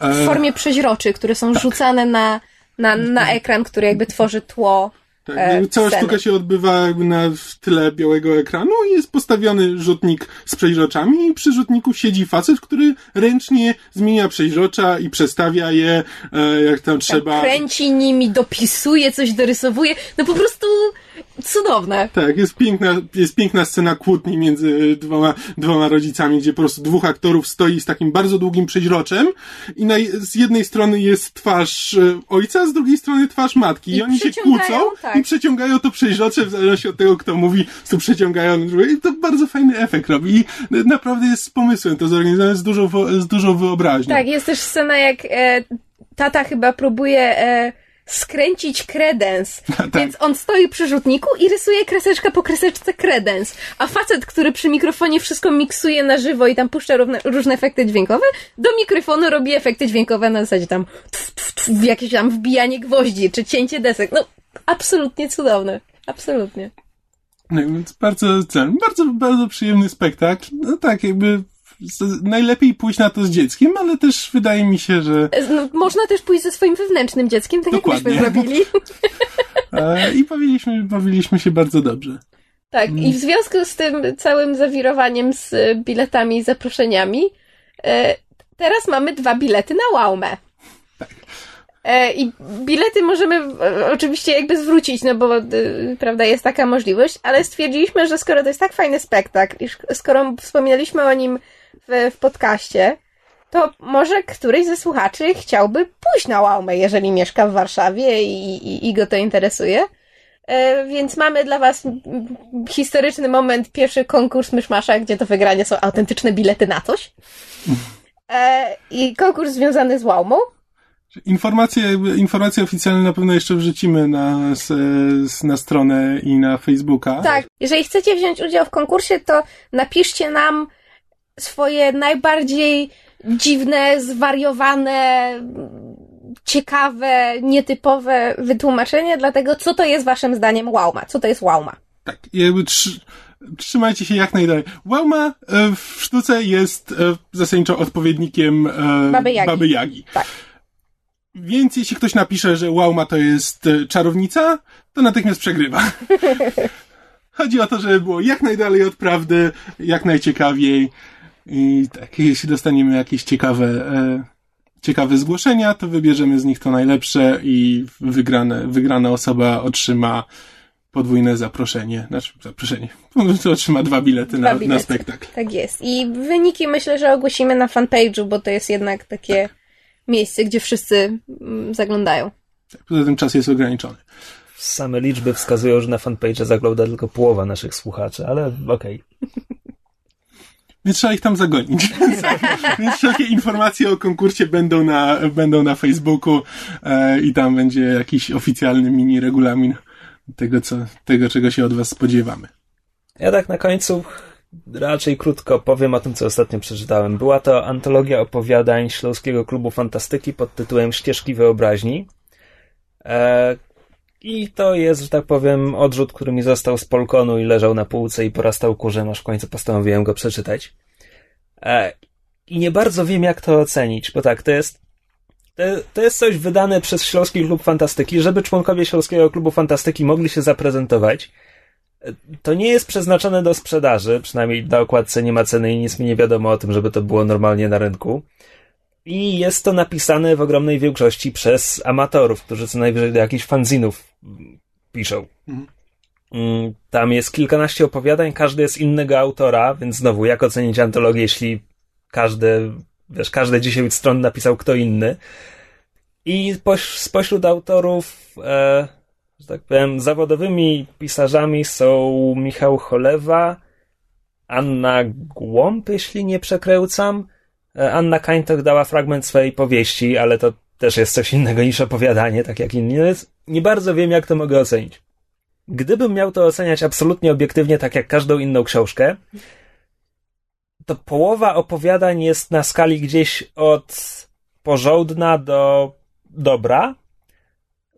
E, W formie przeźroczy, które są Tak. rzucane na, na, na ekran, który jakby tworzy tło. Tak, e, cała sceny. sztuka się odbywa jakby na w tle białego ekranu i jest postawiony rzutnik z przeźroczami i przy rzutniku siedzi facet, który ręcznie zmienia przeźrocza i przestawia je, e, jak tam trzeba. Kręci nimi, dopisuje, coś dorysowuje. No po prostu cudowne. Tak, jest piękna, jest piękna scena kłótni między dwoma, dwoma rodzicami, gdzie po prostu dwóch aktorów stoi z takim bardzo długim przeźroczem i na, z jednej strony jest twarz e, ojca, z drugiej strony twarz matki. I, I oni się kłócą tak. i przeciągają to przeźrocze w zależności od tego, kto mówi, tu przeciągają. I to bardzo fajny efekt robi. I naprawdę jest z pomysłem to zorganizowane z dużą, z dużą wyobraźnią. Tak, jest też scena, jak e, tata chyba próbuje e, skręcić kredens. Tak. Więc on stoi przy rzutniku i rysuje kreseczka po kreseczce kredens. A facet, który przy mikrofonie wszystko miksuje na żywo i tam puszcza równe, różne efekty dźwiękowe, do mikrofonu robi efekty dźwiękowe na zasadzie tam tf, tf, tf, jakieś tam wbijanie gwoździ, czy cięcie desek. No, absolutnie cudowne. Absolutnie. No, więc bardzo, bardzo, bardzo przyjemny spektakl. No tak, jakby najlepiej pójść na to z dzieckiem, ale też wydaje mi się, że E, No, można też pójść ze swoim wewnętrznym dzieckiem, tak Dokładnie. jak myśmy zrobili. e, i bawiliśmy, bawiliśmy się bardzo dobrze. Tak, i w związku z tym całym zawirowaniem z biletami i zaproszeniami, e, teraz mamy dwa bilety na Łaumę. E, I bilety możemy oczywiście jakby zwrócić, no bo prawda, jest taka możliwość, ale stwierdziliśmy, że skoro to jest tak fajny spektakl skoro wspominaliśmy o nim w, w podcaście, to może któryś ze słuchaczy chciałby pójść na Łaumę, jeżeli mieszka w Warszawie i, i, i go to interesuje. E, Więc mamy dla Was historyczny moment, pierwszy konkurs Myszmasza, gdzie do wygrania są autentyczne bilety na coś. E, I konkurs związany z Łaumą. Informacje, informacje oficjalne na pewno jeszcze wrzucimy na, na stronę i na Facebooka. Tak, jeżeli chcecie wziąć udział w konkursie, to napiszcie nam swoje najbardziej dziwne, zwariowane, ciekawe, nietypowe wytłumaczenie dla tego, co to jest waszym zdaniem Łauma. Co to jest Łauma? Tak, jakby trzy, trzymajcie się jak najdalej. Łauma e, w sztuce jest e, zasadniczo odpowiednikiem e, Baby Jagi. Baby Jagi. Tak. Więc jeśli ktoś napisze, że Łauma to jest czarownica, to natychmiast przegrywa. Chodzi o to, żeby było jak najdalej od prawdy, jak najciekawiej. I tak, jeśli dostaniemy jakieś ciekawe, e, ciekawe zgłoszenia, to wybierzemy z nich to najlepsze i wygrane, wygrana osoba otrzyma podwójne zaproszenie. Znaczy, zaproszenie. Po prostu otrzyma dwa bilety, Dwa na, bilety. na spektakl. Tak jest. I wyniki myślę, że ogłosimy na fanpage'u, bo to jest jednak takie miejsce, gdzie wszyscy mm, zaglądają. Tak, Poza tym czas jest ograniczony. Same liczby wskazują, że na fanpage zagląda tylko połowa naszych słuchaczy, ale okej. Więc trzeba ich tam zagonić. Więc, wszelkie informacje o konkursie będą na, będą na Facebooku e, i tam będzie jakiś oficjalny mini regulamin tego, co, tego, czego się od was spodziewamy. Ja tak na końcu raczej krótko powiem o tym, co ostatnio przeczytałem. Była to antologia opowiadań Śląskiego Klubu Fantastyki pod tytułem Ścieżki Wyobraźni. E, I to jest, że tak powiem, odrzut, który mi został z Polkonu i leżał na półce i porastał kurzem, aż w końcu postanowiłem go przeczytać. E, I nie bardzo wiem, jak to ocenić, bo tak, to jest to, to jest coś wydane przez Śląski Klub Fantastyki, żeby członkowie Śląskiego Klubu Fantastyki mogli się zaprezentować. To nie jest przeznaczone do sprzedaży, przynajmniej na okładce nie ma ceny i nic mi nie wiadomo o tym, żeby to było normalnie na rynku. I jest to napisane w ogromnej większości przez amatorów, którzy co najwyżej do jakichś fanzinów piszą. Mhm. Mm, Tam jest kilkanaście opowiadań, każdy jest innego autora, więc znowu, jak ocenić antologię, jeśli każdy, wiesz, każde 10 stron napisał kto inny. I poś, spośród autorów e, że tak powiem, zawodowymi pisarzami są Michał Cholewa, Anna Głąb, jeśli nie przekręcam. E, Anna Kańtok dała fragment swojej powieści, ale to też jest coś innego niż opowiadanie, tak jak inni. Nie bardzo wiem, jak to mogę ocenić. Gdybym miał to oceniać absolutnie obiektywnie, tak jak każdą inną książkę, to połowa opowiadań jest na skali gdzieś od porządna do dobra.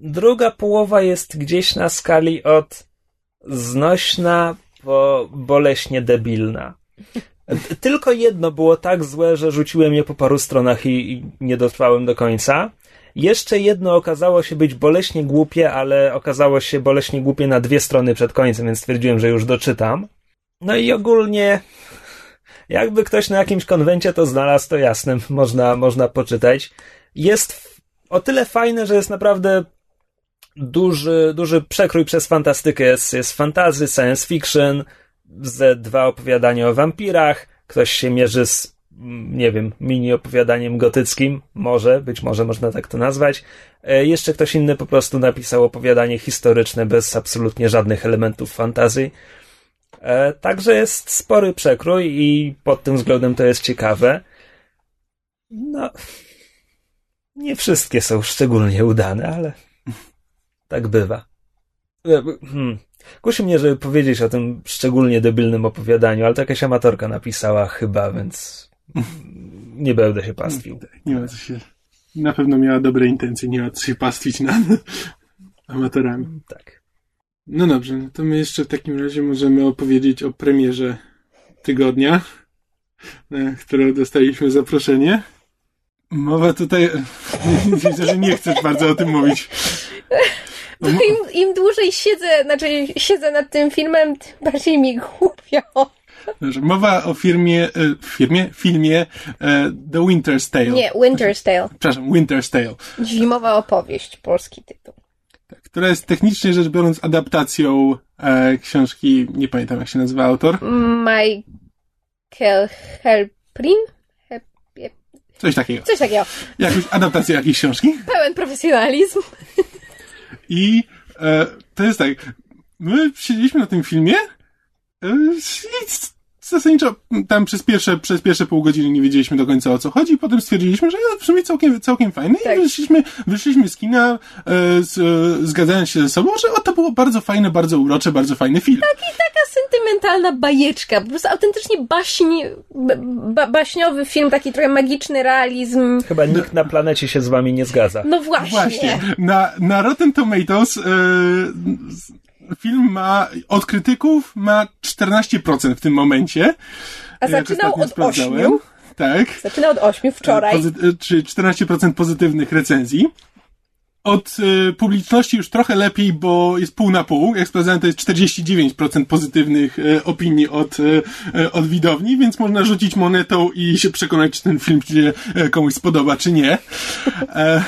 Druga połowa jest gdzieś na skali od znośna po boleśnie debilna. Tylko jedno było tak złe, że rzuciłem je po paru stronach i, i nie dotrwałem do końca. Jeszcze jedno okazało się być boleśnie głupie, ale okazało się boleśnie głupie na dwie strony przed końcem, więc stwierdziłem, że już doczytam. No i ogólnie, jakby ktoś na jakimś konwencie to znalazł, to jasne, można, można poczytać. Jest o tyle fajne, że jest naprawdę duży, duży przekrój przez fantastykę. Jest, jest fantazy, science fiction, ze dwa opowiadania o wampirach, ktoś się mierzy z, nie wiem, mini opowiadaniem gotyckim, może, być może można tak to nazwać. E, jeszcze ktoś inny po prostu napisał opowiadanie historyczne bez absolutnie żadnych elementów fantazji. E, także jest spory przekrój i pod tym względem to jest ciekawe. No, nie wszystkie są szczególnie udane, ale tak bywa. Hmm. Kusi mnie, żeby powiedzieć o tym szczególnie debilnym opowiadaniu, ale to jakaś amatorka napisała chyba, więc nie będę się pastwił. Nie ma co się... Na pewno miała dobre intencje, nie ma co się pastwić nad amatorami. Tak. No dobrze, no to my jeszcze w takim razie możemy opowiedzieć o premierze tygodnia, na którą dostaliśmy zaproszenie. Mowa tutaj... Widzę, że nie chcesz bardzo o tym mówić. Bo im, im dłużej siedzę, znaczy siedzę nad tym filmem, tym bardziej mi głupio. Mowa o firmie, e, firmie, filmie e, The Winter's Tale. Nie, Winter's Tale. Przepraszam, Winter's Tale. Zimowa opowieść, polski tytuł. Tak, która jest technicznie rzecz biorąc adaptacją e, książki, nie pamiętam jak się nazywa autor. Michael Helprin? Coś takiego. Coś takiego. Jakąś adaptację jakiejś książki. Pełen profesjonalizm. I e, to jest tak, my siedzieliśmy na tym filmie e, i zasadniczo tam przez pierwsze, przez pierwsze pół godziny nie wiedzieliśmy do końca o co chodzi, potem stwierdziliśmy, że w sumie całkiem, całkiem fajne tak. i wyszliśmy, wyszliśmy z kina e, z, e, zgadzając się ze sobą, że o, to było bardzo fajne, bardzo urocze, bardzo fajny film. Tak i taka sentymentalna bajeczka, po prostu autentycznie baśń, ba, baśniowy film, taki trochę magiczny realizm. Chyba nikt na planecie się z wami nie zgadza. No właśnie. Właśnie. Na, na Rotten Tomatoes e, film ma od krytyków ma 14% w tym momencie. A zaczynał od 8. Tak. Zaczynał od 8 wczoraj. Pozy- czy 14% pozytywnych recenzji. Od y, publiczności już trochę lepiej, bo jest pół na pół. Jak sprawdzałem, to jest 49% pozytywnych y, opinii od, y, od widowni, więc można rzucić monetą i się przekonać, czy ten film się komuś spodoba, czy nie. E,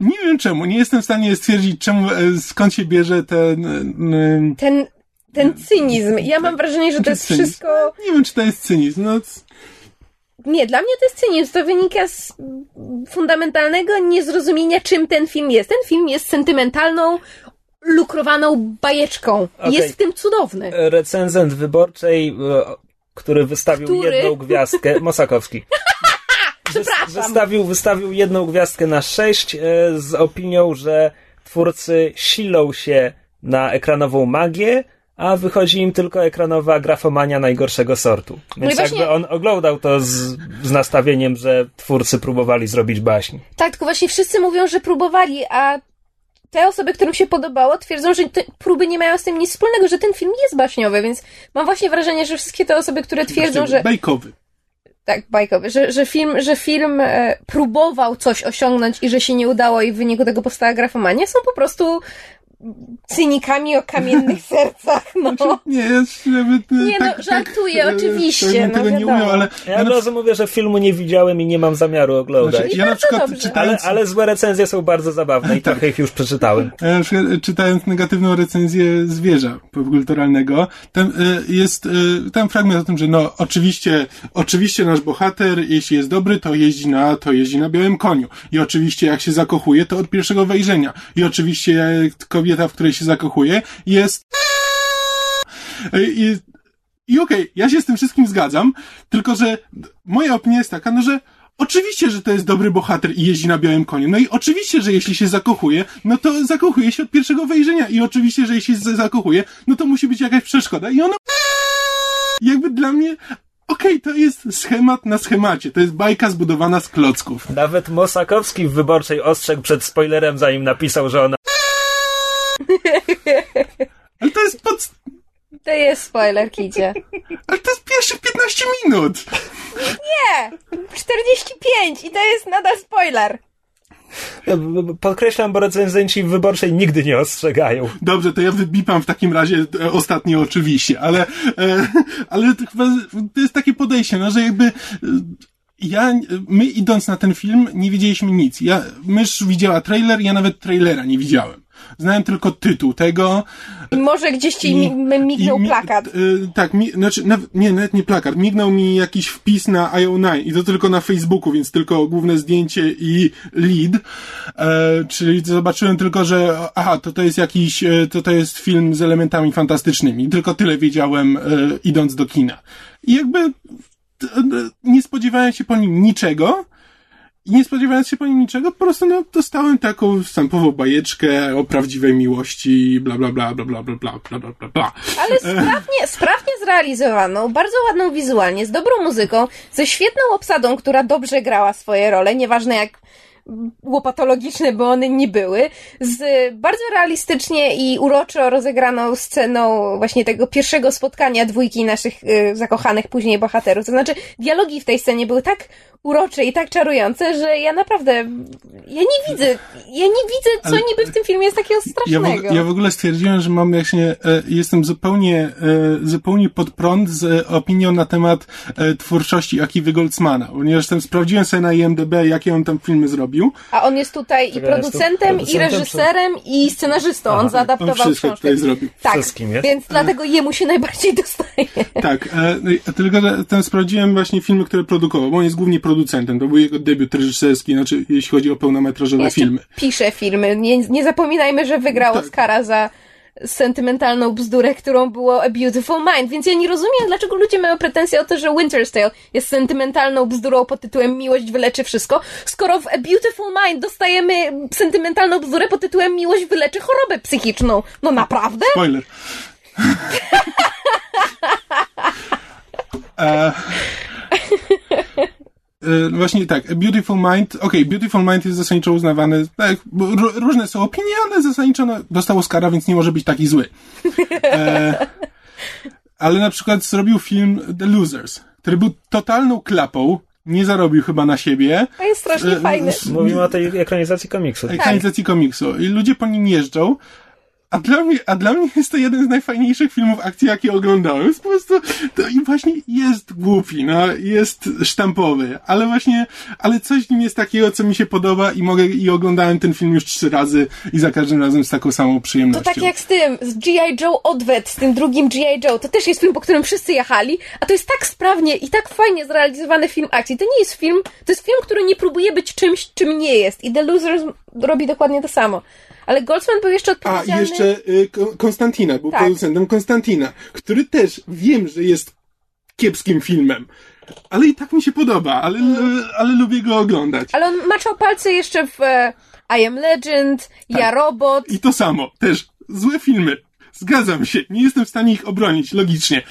nie wiem czemu, nie jestem w stanie stwierdzić, czemu, e, skąd się bierze ten... E, ten, ten cynizm. Ja mam wrażenie, że to jest cynizm? wszystko... Nie wiem, czy to jest cynizm. No... Nie, dla mnie to jest cynizm. To wynika z fundamentalnego niezrozumienia, czym ten film jest. Ten film jest sentymentalną, lukrowaną bajeczką. Okay. Jest w tym cudowny. Recenzent wyborczej, który wystawił który? jedną gwiazdkę, Mosakowski. Wystawił, wystawił jedną gwiazdkę na sześć e, z opinią, że twórcy silą się na ekranową magię, a wychodzi im tylko ekranowa grafomania najgorszego sortu. No Więc no jakby właśnie... on oglądał to z, z, nastawieniem, że twórcy próbowali zrobić baśń. Tak, tylko właśnie wszyscy mówią, że próbowali, a te osoby, którym się podobało, twierdzą, że te próby nie mają z tym nic wspólnego, że ten film jest baśniowy, więc mam właśnie wrażenie, że wszystkie te osoby, które twierdzą, że... Bajkowy tak, bajkowy, że, że film, że film e, próbował coś osiągnąć i że się nie udało i w wyniku tego powstała grafomania, są po prostu cynikami o kamiennych sercach, no. Znaczy, nie, ja nawet, nie, tak, no, żartuję, tak, oczywiście, no, tego nie umiał, ale... Ja, od razu mówię, że filmu nie widziałem i nie mam zamiaru oglądać. Znaczy, ja na przykład czytając... ale, ale złe recenzje są bardzo zabawne i tak. trochę ich już przeczytałem. Ja na przykład czytając negatywną recenzję Zwierza popkulturalnego, tam jest tam fragment o tym, że no, oczywiście, oczywiście nasz bohater, jeśli jest dobry, to jeździ na, to jeździ na białym koniu. I oczywiście jak się zakochuje, to od pierwszego wejrzenia. I oczywiście jak kobieta kobieta, w której się zakochuje, jest i, i okej, okay, ja się z tym wszystkim zgadzam, tylko że moja opinia jest taka, no że Oczywiście, że to jest dobry bohater i jeździ na białym koniu. No i oczywiście, że jeśli się zakochuje, no to zakochuje się od pierwszego wejrzenia. I oczywiście, że jeśli się zakochuje, no to musi być jakaś przeszkoda. I ona jakby dla mnie Okej, okay, to jest schemat na schemacie. To jest bajka zbudowana z klocków. Nawet Mosakowski w Wyborczej ostrzegł przed spoilerem, zanim napisał, że ona... Ale to jest pod... To jest spoiler, Kicie. Ale to jest pierwszych 15 minut. Nie! 45 i to jest nadal spoiler. Podkreślam, bo recenzenci wyborczej nigdy nie ostrzegają. Dobrze, to ja wybipam w takim razie e, ostatnie oczywiście, ale, e, ale to chyba to jest takie podejście, no, że jakby e, ja, my idąc na ten film nie widzieliśmy nic. Ja, mysz widziała trailer, ja nawet trailera nie widziałem. Znałem tylko tytuł tego. Może gdzieś ci i, mignął i, plakat. Y, tak, mi, znaczy, nawet, nie, nawet nie plakat. Mignął mi jakiś wpis na IO9 i to tylko na Facebooku, więc tylko główne zdjęcie i lead. E, czyli zobaczyłem tylko, że aha, to to jest jakiś, e, to to jest film z elementami fantastycznymi. Tylko tyle wiedziałem e, idąc do kina. I jakby nie spodziewałem się po nim niczego. I nie spodziewając się po nim niczego, po prostu no, dostałem taką wstępową bajeczkę o prawdziwej miłości, bla bla bla bla bla bla bla bla bla bla bla. Ale sprawnie, sprawnie zrealizowaną, bardzo ładną wizualnie, z dobrą muzyką, ze świetną obsadą, która dobrze grała swoje role, nieważne jak łopatologiczne, bo one nie były, z bardzo realistycznie i uroczo rozegraną sceną właśnie tego pierwszego spotkania dwójki naszych y, zakochanych później bohaterów. To znaczy, dialogi w tej scenie były tak urocze i tak czarujące, że ja naprawdę, ja nie widzę, ja nie widzę, co Ale niby w tym filmie jest takiego strasznego. Ja w, ja w ogóle stwierdziłem, że mam właśnie, e, jestem zupełnie, e, zupełnie pod prąd z opinią na temat e, twórczości Akiwy Goldsmana, ponieważ tam sprawdziłem sobie na IMDB, jakie on tam filmy zrobił. A on jest tutaj i producentem, i reżyserem, i scenarzystą. Aha, on zaadaptował on wszystko książkę. tutaj zrobił. Tak, więc dlatego jemu się najbardziej dostaje. Tak, no tylko, że tam sprawdziłem właśnie filmy, które produkował, bo on jest głównie producentem. To był jego debiut reżyserski, znaczy jeśli chodzi o pełnometrażowe Jeszcze filmy. Pisze filmy. Nie, nie zapominajmy, że wygrał tak. Oscara za sentymentalną bzdurę, którą było A Beautiful Mind, więc ja nie rozumiem, dlaczego ludzie mają pretensje o to, że Winter's Tale jest sentymentalną bzdurą pod tytułem Miłość wyleczy wszystko, skoro w A Beautiful Mind dostajemy sentymentalną bzdurę pod tytułem Miłość wyleczy chorobę psychiczną. No naprawdę? Spoiler. e... E, właśnie tak, Beautiful Mind, okej, okay, Beautiful Mind jest zasadniczo uznawany, tak, różne są opinie, ale zasadniczo no, dostał Oscara, więc nie może być taki zły. E, ale na przykład zrobił film The Losers, który był totalną klapą, nie zarobił chyba na siebie. A jest strasznie e, fajny. Mówimy o tej ekranizacji komiksu. Ekranizacji tak. komiksu. I ludzie po nim jeżdżą, a dla mnie, a dla mnie jest to jeden z najfajniejszych filmów akcji, jakie oglądałem. Jest po prostu, to i właśnie jest głupi, no, jest sztampowy, ale właśnie, ale coś w nim jest takiego, co mi się podoba i mogę, i oglądałem ten film już trzy razy i za każdym razem z taką samą przyjemnością. To tak jak z tym, z G.I. Joe Odwet, z tym drugim G.I. Joe, to też jest film, po którym wszyscy jechali, a to jest tak sprawnie i tak fajnie zrealizowany film akcji. To nie jest film, to jest film, który nie próbuje być czymś, czym nie jest i The Losers robi dokładnie to samo. Ale Goldsman był jeszcze odpowiedzialny... A, jeszcze y, Konstantina, był tak. producentem Konstantina, który też wiem, że jest kiepskim filmem. Ale i tak mi się podoba, ale, mm. ale lubię go oglądać. Ale on maczał palce jeszcze w e, I Am Legend, tak. Ja Robot. I to samo, też złe filmy. Zgadzam się, nie jestem w stanie ich obronić logicznie,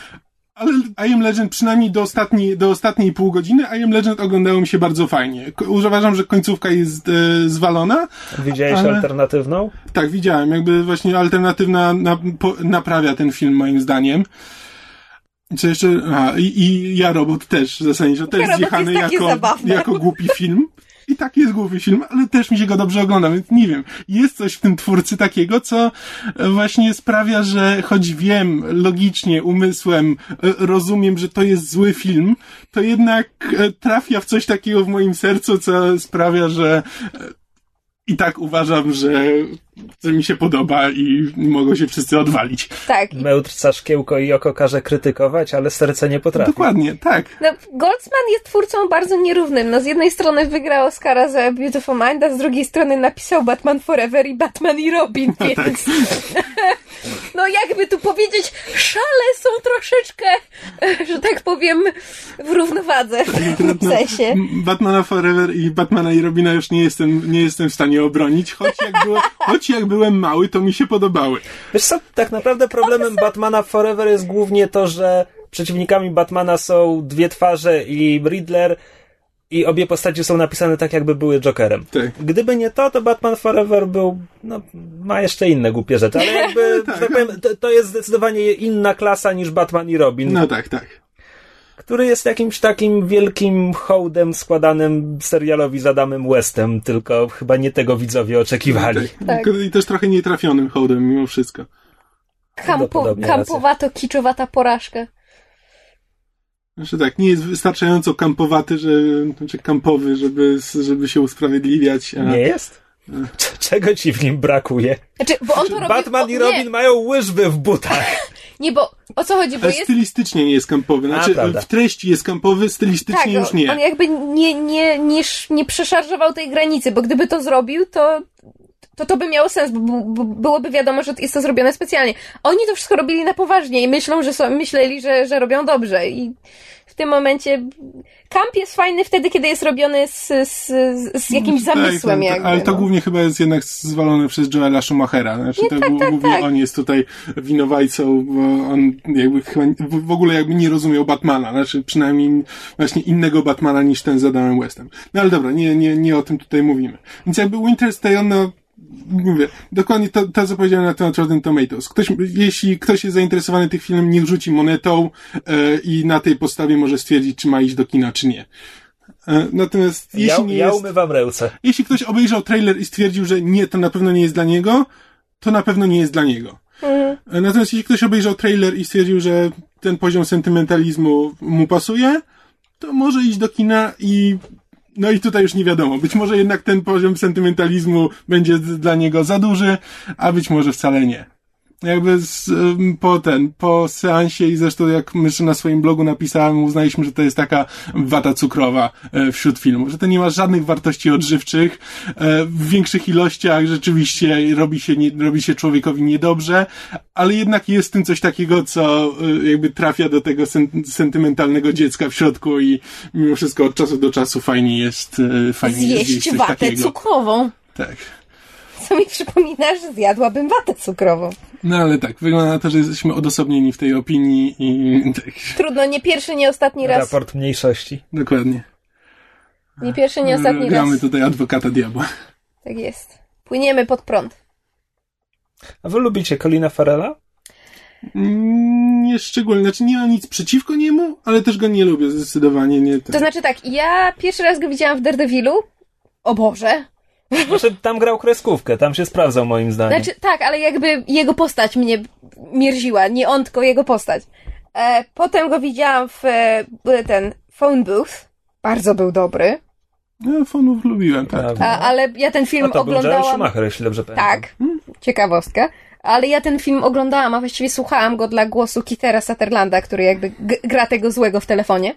ale I Am Legend przynajmniej do ostatniej, do ostatniej pół godziny I Am Legend oglądało mi się bardzo fajnie. Uważam, że końcówka jest e, zwalona. Widziałeś ale... alternatywną? Tak, widziałem. Jakby właśnie alternatywna na, po, naprawia ten film moim zdaniem. Co jeszcze? A, i, i Ja Robot też zasadniczo też zjechany jako, jako głupi film. I tak jest głowy film, ale też mi się go dobrze ogląda, więc nie wiem. Jest coś w tym twórcy takiego, co właśnie sprawia, że choć wiem logicznie, umysłem, e, rozumiem, że to jest zły film, to jednak e, trafia w coś takiego w moim sercu, co sprawia, że e, i tak uważam, że że mi się podoba i mogą się wszyscy odwalić. Tak. Mełtrca szkiełko i oko każe krytykować, ale serce nie potrafi. Dokładnie, tak. No, Goldsman jest twórcą bardzo nierównym. No, z jednej strony wygrał Oscara za Beautiful Mind, a z drugiej strony napisał Batman Forever i Batman i Robin, tak. więc... no jakby tu powiedzieć, szale są troszeczkę, że tak powiem, w równowadze w tym No, sensie. m, Batmana Forever i Batmana i Robina już nie jestem, nie jestem w stanie obronić, choć jak, byłem, choć jak byłem mały, to mi się podobały. Wiesz co, tak naprawdę problemem Batmana Forever jest głównie to, że przeciwnikami Batmana są dwie twarze i Riddler i obie postacie są napisane tak, jakby były Jokerem. Tak. Gdyby nie to, to Batman Forever był, no, ma jeszcze inne głupie rzeczy, ale jakby, Tak. tak powiem, to, to jest zdecydowanie inna klasa niż Batman i Robin, No tak, tak. Który jest jakimś takim wielkim hołdem składanym serialowi z Adamem Westem, tylko chyba nie tego widzowie oczekiwali. tak. Tak. I też trochę nietrafionym hołdem mimo wszystko. Kampo, Prawdopodobnie kampowato, kiczowata porażka. Znaczy tak, nie jest wystarczająco kampowaty, że, znaczy kampowy, żeby, żeby się usprawiedliwiać. A, Nie jest? Czego ci w nim brakuje? Znaczy, bo on to robi... Batman i Robin Nie, mają łyżwy w butach. nie, bo o co chodzi, bo Ale jest... stylistycznie nie jest kampowy. Znaczy, prawda. w treści jest kampowy, stylistycznie Tak, już nie. on jakby nie, nie, nie, nie przeszarżował tej granicy, bo gdyby to zrobił, to to, to by miało sens, bo, bo, byłoby wiadomo, że jest to zrobione specjalnie. Oni to wszystko robili na poważnie i myślą, że są, myśleli, że, że robią dobrze i tym momencie kamp jest fajny wtedy, kiedy jest robiony z, z, z jakimś Tak, zamysłem tak, jakby. Ale to no. głównie chyba jest jednak zwalone przez Joela Schumachera. Znaczy to tak, głó- tak, głównie tak. on jest tutaj winowajcą, bo on jakby chyba w ogóle jakby nie rozumiał Batmana. Znaczy przynajmniej właśnie innego Batmana niż ten z Adamem Westem. No ale dobra, nie, nie, nie o tym tutaj mówimy. Więc jakby Winter Stay On, no mówię, dokładnie to, to co powiedziałem na temat Rotten Tomatoes. Ktoś, jeśli ktoś jest zainteresowany tym filmem, niech rzuci monetą e, i na tej podstawie może stwierdzić, czy ma iść do kina, czy nie. E, natomiast Ja, jeśli nie ja jest... umywam ręce. Jeśli ktoś obejrzał trailer i stwierdził, że nie, to na pewno nie jest dla niego, to na pewno nie jest dla niego. Mhm. E, Natomiast jeśli ktoś obejrzał trailer i stwierdził, że ten poziom sentymentalizmu mu pasuje, to może iść do kina i no i tutaj już nie wiadomo. Być może jednak ten poziom sentymentalizmu będzie dla niego za duży, a być może wcale nie. Jakby z, po ten, po seansie i zresztą jak jeszcze na swoim blogu napisałem, uznaliśmy, że to jest taka wata cukrowa e, wśród filmów, że to nie ma żadnych wartości odżywczych, e, w większych ilościach rzeczywiście robi się, nie, robi się człowiekowi niedobrze, ale jednak jest w tym coś takiego, co e, jakby trafia do tego sen, sentymentalnego dziecka w środku i mimo wszystko od czasu do czasu fajnie jest, fajnie jest Zjeść coś watę takiego. cukrową. Tak. Co mi przypomina, że zjadłabym watę cukrową. No ale tak, wygląda na to, że jesteśmy odosobnieni w tej opinii i tak, Trudno, nie pierwszy, nie ostatni raz. Raport mniejszości. dokładnie. Nie pierwszy, nie ostatni Gramy raz. tutaj adwokata diabła. Tak jest. Płyniemy pod prąd. A wy lubicie Colina Farela? Mm, Nie szczególnie, znaczy nie mam nic przeciwko niemu, ale też go nie lubię zdecydowanie. Nie, To znaczy tak, ja pierwszy raz go widziałam w Daredevilu. O Boże. Znaczy, tam grał kreskówkę, tam się sprawdzał moim zdaniem. Znaczy tak, ale jakby jego postać mnie mierziła. Nie on, tylko jego postać. E, potem go widziałam w e, ten Phone Booth. Bardzo był dobry. fonów lubiłem, tak. Prawda. A, ale ja ten film A to był oglądałam... Schumacher, jeśli dobrze pamiętam. Tak, ciekawostka. Ale ja ten film oglądałam, a właściwie słuchałam go dla głosu Kitera Sutherlanda, który jakby g- gra tego złego w telefonie.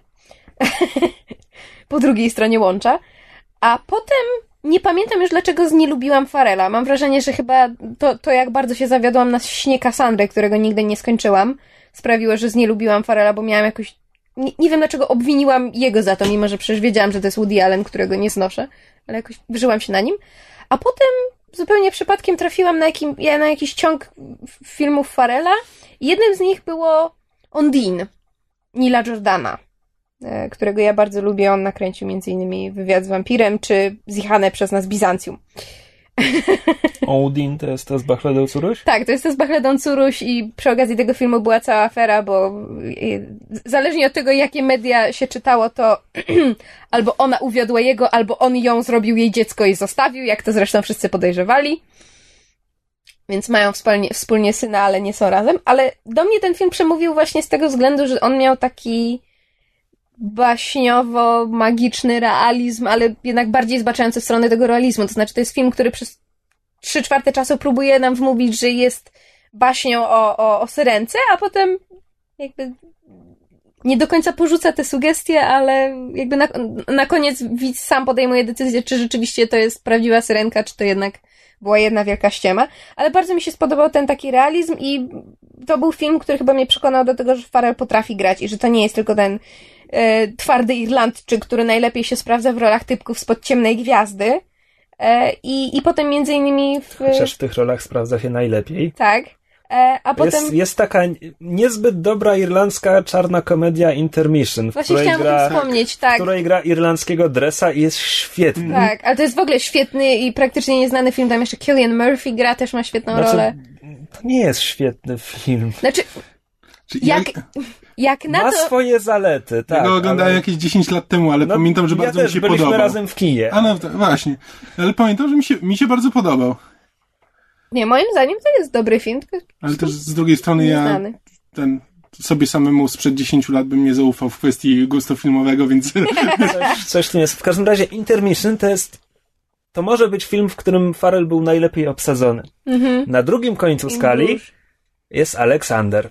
po drugiej stronie łącza. A potem nie pamiętam już, dlaczego z nie lubiłam Farela. Mam wrażenie, że chyba to, to jak bardzo się zawiodłam na śnie Cassandry, którego nigdy nie skończyłam, sprawiło, że z nie lubiłam Farela, bo miałam jakoś... Nie, nie wiem, dlaczego obwiniłam jego za to, mimo że przecież wiedziałam, że to jest Woody Allen, którego nie znoszę, ale jakoś wyżyłam się na nim. A potem zupełnie przypadkiem trafiłam na, jakim, ja na jakiś ciąg filmów Farela jednym z nich było Ondine, Nila Jordana, którego ja bardzo lubię. On nakręcił m.in. Wywiad z wampirem, czy Zjechane przez nas Bizancjum. Odin to jest to z Bachledą Curuś? Tak, to jest to z Bachledą Curuś i przy okazji tego filmu była cała afera, bo y, zależnie od tego, jakie media się czytało, to albo ona uwiodła jego, albo on ją zrobił jej dziecko i zostawił, jak to zresztą wszyscy podejrzewali. Więc mają wspólnie, wspólnie syna, ale nie są razem. Ale do mnie ten film przemówił właśnie z tego względu, że on miał taki baśniowo-magiczny realizm, ale jednak bardziej zbaczający w stronę tego realizmu. To znaczy, to jest film, który przez trzy czwarte czasu próbuje nam wmówić, że jest baśnią o, o, o syrence, a potem jakby nie do końca porzuca te sugestie, ale jakby na, na koniec widz sam podejmuje decyzję, czy rzeczywiście to jest prawdziwa syrenka, czy to jednak była jedna wielka ściema. Ale bardzo mi się spodobał ten taki realizm i to był film, który chyba mnie przekonał do tego, że Farrell potrafi grać i że to nie jest tylko ten e, twardy Irlandczyk, który najlepiej się sprawdza w rolach typków spod ciemnej gwiazdy. E, i, I potem między innymi w... Chociaż w tych rolach sprawdza się najlepiej. Tak. E, a potem... Jest, jest taka niezbyt dobra irlandzka czarna komedia Intermission, w Właśnie której, chciałam o gra, tym wspomnieć, tak. w której gra irlandzkiego dresa i jest świetny. Tak, ale to jest w ogóle świetny i praktycznie nieznany film. Tam jeszcze Killian Murphy gra, też ma świetną Znaczy, rolę. To nie jest świetny film. Znaczy, Czy jak, jak na Ma to... swoje zalety, tak. ja go oglądałem ale- jakieś 10 lat temu, ale No, pamiętam, że ja bardzo mi się byliśmy podobał. razem w kinie. A no, właśnie. Ale pamiętam, że mi się, mi się bardzo podobał. Nie, moim zdaniem to jest dobry film, tylko Ale też z drugiej strony ja ten sobie samemu sprzed 10 lat bym nie zaufał w kwestii gustu filmowego, więc Coś, coś w tym jest. W każdym razie Intermission to jest... To może być film, w którym Farrell był najlepiej obsadzony. Mhm. Na drugim końcu skali jest Aleksander.